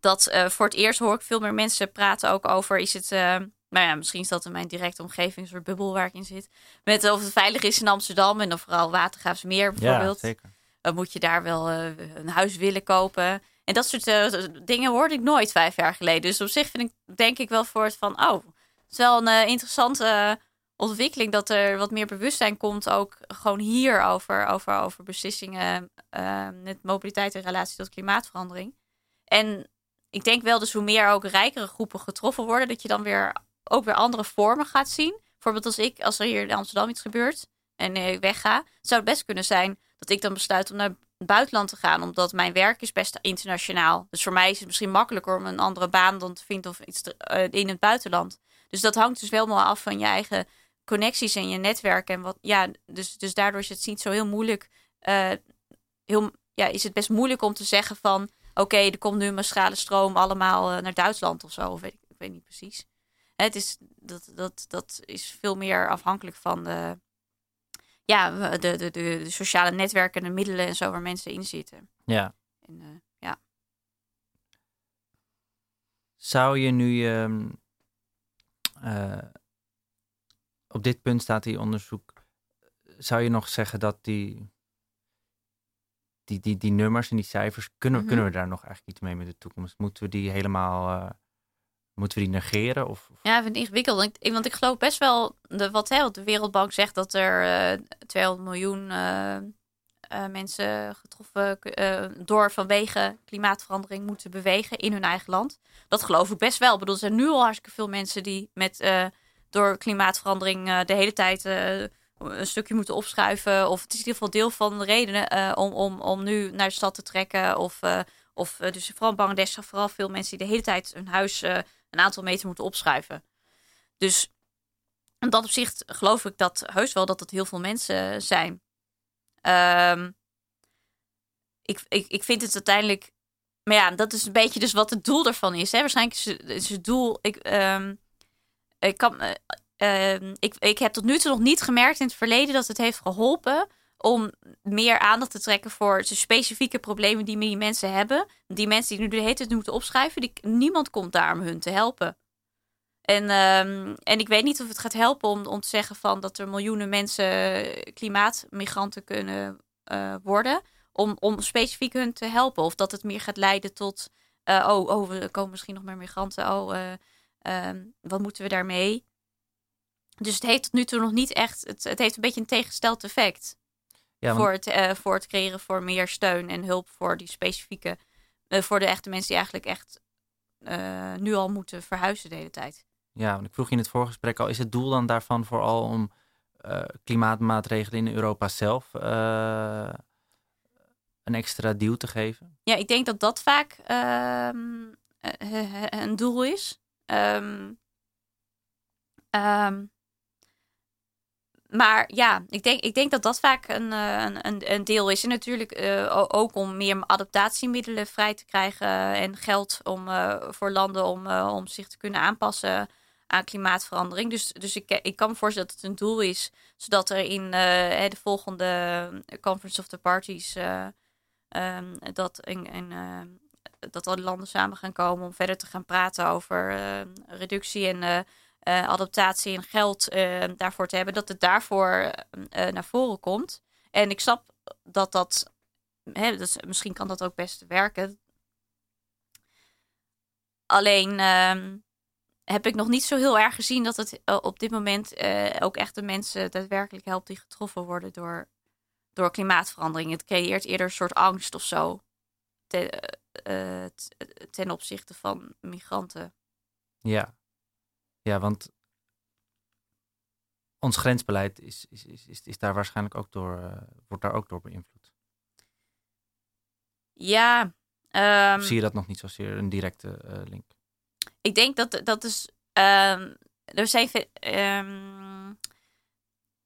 dat uh, voor het eerst hoor ik veel meer mensen praten ook over is het. Uh, nou ja, misschien is dat in mijn directe omgeving, een soort bubbel waar ik in zit. Met of het veilig is in Amsterdam en of vooral Watergraafsmeer bijvoorbeeld. Ja, zeker. Dan moet je daar wel een huis willen kopen. En dat soort dingen hoorde ik nooit vijf jaar geleden. Dus op zich vind ik, denk ik wel voor het van, oh, het is wel een interessante ontwikkeling dat er wat meer bewustzijn komt, ook gewoon hier over, over, over beslissingen uh, met mobiliteit in relatie tot klimaatverandering. En ik denk wel dus hoe meer ook rijkere groepen getroffen worden, dat je dan weer ook weer andere vormen gaat zien. Bijvoorbeeld als ik, als er hier in Amsterdam iets gebeurt en ik wegga, zou het best kunnen zijn dat ik dan besluit om naar het buitenland te gaan, omdat mijn werk is best internationaal. Dus voor mij is het misschien makkelijker om een andere baan dan te vinden of iets eh, in het buitenland. Dus dat hangt dus wel af van je eigen connecties en je netwerk. En wat, ja, dus, dus daardoor is het niet zo heel moeilijk. Uh, heel, ja, is het best moeilijk om te zeggen van oké, er komt nu een massale stroom allemaal uh, naar Duitsland of zo. Of weet ik, ik weet niet precies. Het is, dat, dat, dat is veel meer afhankelijk van de, ja, de, de, de, sociale netwerken en de middelen en zo waar mensen in zitten. Ja. En, uh, ja. Zou je nu uh, op dit punt staat die onderzoek. Zou je nog zeggen dat die, die, die, die nummers en die cijfers, kunnen, mhm. kunnen we daar nog eigenlijk iets mee met de toekomst? Moeten we die helemaal, uh, moeten we die negeren? Of, of? Ja, ik vind het ingewikkeld. Want ik, want ik geloof best wel, de, wat, hè, wat de Wereldbank zegt, dat er uh, eh, 200 miljoen uh, mensen getroffen door vanwege klimaatverandering moeten bewegen in hun eigen land. Dat geloof ik best wel. Ik bedoel, er zijn nu al hartstikke veel mensen die met, door klimaatverandering de hele tijd een stukje moeten opschuiven. Of het is in ieder geval deel van de redenen uh, om, om, om nu naar de stad te trekken. Of, of dus vooral in Bangladesh vooral veel mensen die de hele tijd hun huis een aantal meter moeten opschuiven. Dus in dat opzicht geloof ik dat heus wel dat het heel veel mensen zijn. Um, ik, ik, ik vind het uiteindelijk. Maar ja, dat is een beetje dus wat het doel daarvan is. Hè? Waarschijnlijk is het, doel. Ik, um, ik kan, Ehm, ik, ik heb tot nu toe nog niet gemerkt in het verleden dat het heeft geholpen om meer aandacht te trekken voor de specifieke problemen die die mensen hebben. Die mensen die nu de hele tijd moeten opschrijven, die, niemand komt daar om hun te helpen. En, ehm, en ik weet niet of het gaat helpen om, om te zeggen van dat er miljoenen mensen klimaatmigranten kunnen uh, worden. Om, om specifiek hun te helpen. Of dat het meer gaat leiden tot. Oh, oh, er komen misschien nog meer migranten. Oh, wat moeten we daarmee? Dus het heeft tot nu toe nog niet echt. Het, het heeft een beetje een tegengesteld effect. Ja, voor, het, uh, voor het creëren voor meer steun en hulp voor die specifieke. Uh, voor de echte mensen die eigenlijk echt uh, nu al moeten verhuizen de hele tijd. Ja, want ik vroeg je in het voorgesprek al: is het doel dan daarvan vooral om klimaatmaatregelen in Europa zelf een extra duw te geven? Ja, ik denk dat dat vaak ehm, een doel is. Um, maar ja, ik denk, ik denk dat dat vaak een, eh, een, een deel is. En natuurlijk uh, ook om meer adaptatiemiddelen vrij te krijgen en geld om, uh, voor landen om, om zich te kunnen aanpassen aan klimaatverandering. Dus, dus ik, ik kan me voorstellen dat het een doel is, zodat er in de volgende Conference of the Parties um, dat, in, in, dat alle landen samen gaan komen om verder te gaan praten over reductie en uh, adaptatie en geld daarvoor te hebben, dat het daarvoor naar voren komt. En ik snap dat dat, hè, dus misschien kan dat ook best werken. Alleen ehm, heb ik nog niet zo heel erg gezien dat het op dit moment ook echt de mensen daadwerkelijk helpt die getroffen worden door, door klimaatverandering. Het creëert eerder een soort angst of zo ten opzichte van migranten. Ja, ja, want ons grensbeleid is, is, is, is, is daar waarschijnlijk ook door, uh, wordt daar ook door beïnvloed. Ja. Um, zie je dat nog niet zozeer een directe uh, link? Ik denk dat dat is. Um, er zijn. Um,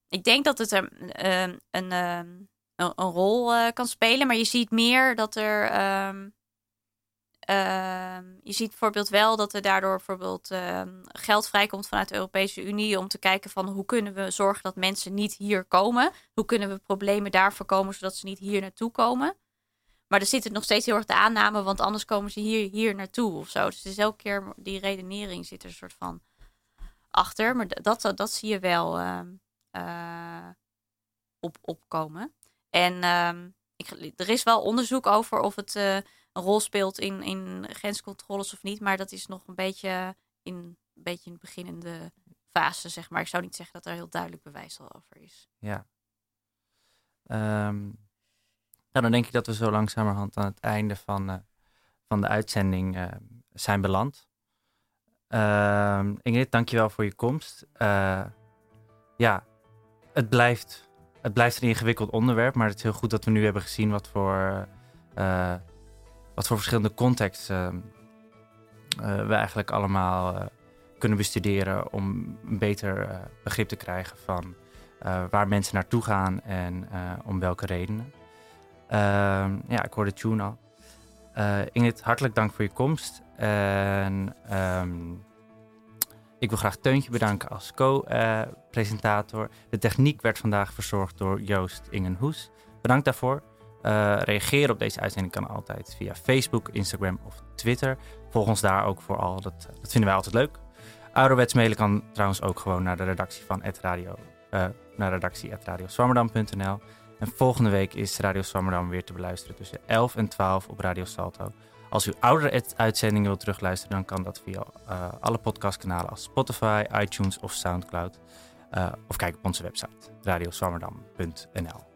ik denk dat het er een, een, een, een rol uh, kan spelen, maar je ziet meer dat er Ehm, je ziet bijvoorbeeld wel dat er daardoor bijvoorbeeld ehm, geld vrijkomt vanuit de Europese Unie om te kijken van hoe kunnen we zorgen dat mensen niet hier komen? Hoe kunnen we problemen daar voorkomen zodat ze niet hier naartoe komen? Maar er zit het nog steeds heel erg de aanname, want anders komen ze hier, hier naartoe of zo. Dus is elke keer die redenering zit er een soort van achter. Maar dat, dat, zie je wel uh, op, opkomen. En ik, er is wel onderzoek over of het uh, een rol speelt in, in grenscontroles of niet. Maar dat is nog een beetje in een beetje in beginnende fase, zeg maar. Ik zou niet zeggen dat er heel duidelijk bewijs al over is. Ja. Um, dan denk ik dat we zo langzamerhand aan het einde van, uh, van de uitzending uh, zijn beland. Uh, Ingrid, dankjewel voor je komst. Uh, ja, het blijft, het blijft een ingewikkeld onderwerp, maar het is heel goed dat we nu hebben gezien wat voor wat voor verschillende contexten uh, we eigenlijk allemaal uh, kunnen bestuderen om een beter uh, begrip te krijgen van waar mensen naartoe gaan en om welke redenen. Ehm, ja, ik hoorde Tune al. Ingrid, hartelijk dank voor je komst. En um, ik wil graag Teuntje bedanken als co-presentator. De techniek werd vandaag verzorgd door Joost Ingenhoes. Bedankt daarvoor. Uh, reageren op deze uitzending kan altijd via Facebook, Instagram of Twitter. Volg ons daar ook vooral, dat, dat vinden wij altijd leuk. Ouderwets mailen kan trouwens ook gewoon naar de redactie van het radio, uh, naar redactie.radioswammerdam.nl. En volgende week is Radio Swammerdam weer te beluisteren tussen 11 en 12 op Radio Salto. Als u oudere uitzendingen wilt terugluisteren, dan kan dat via alle podcastkanalen als Spotify, iTunes of Soundcloud. Of kijk op onze website radioswammerdam.nl.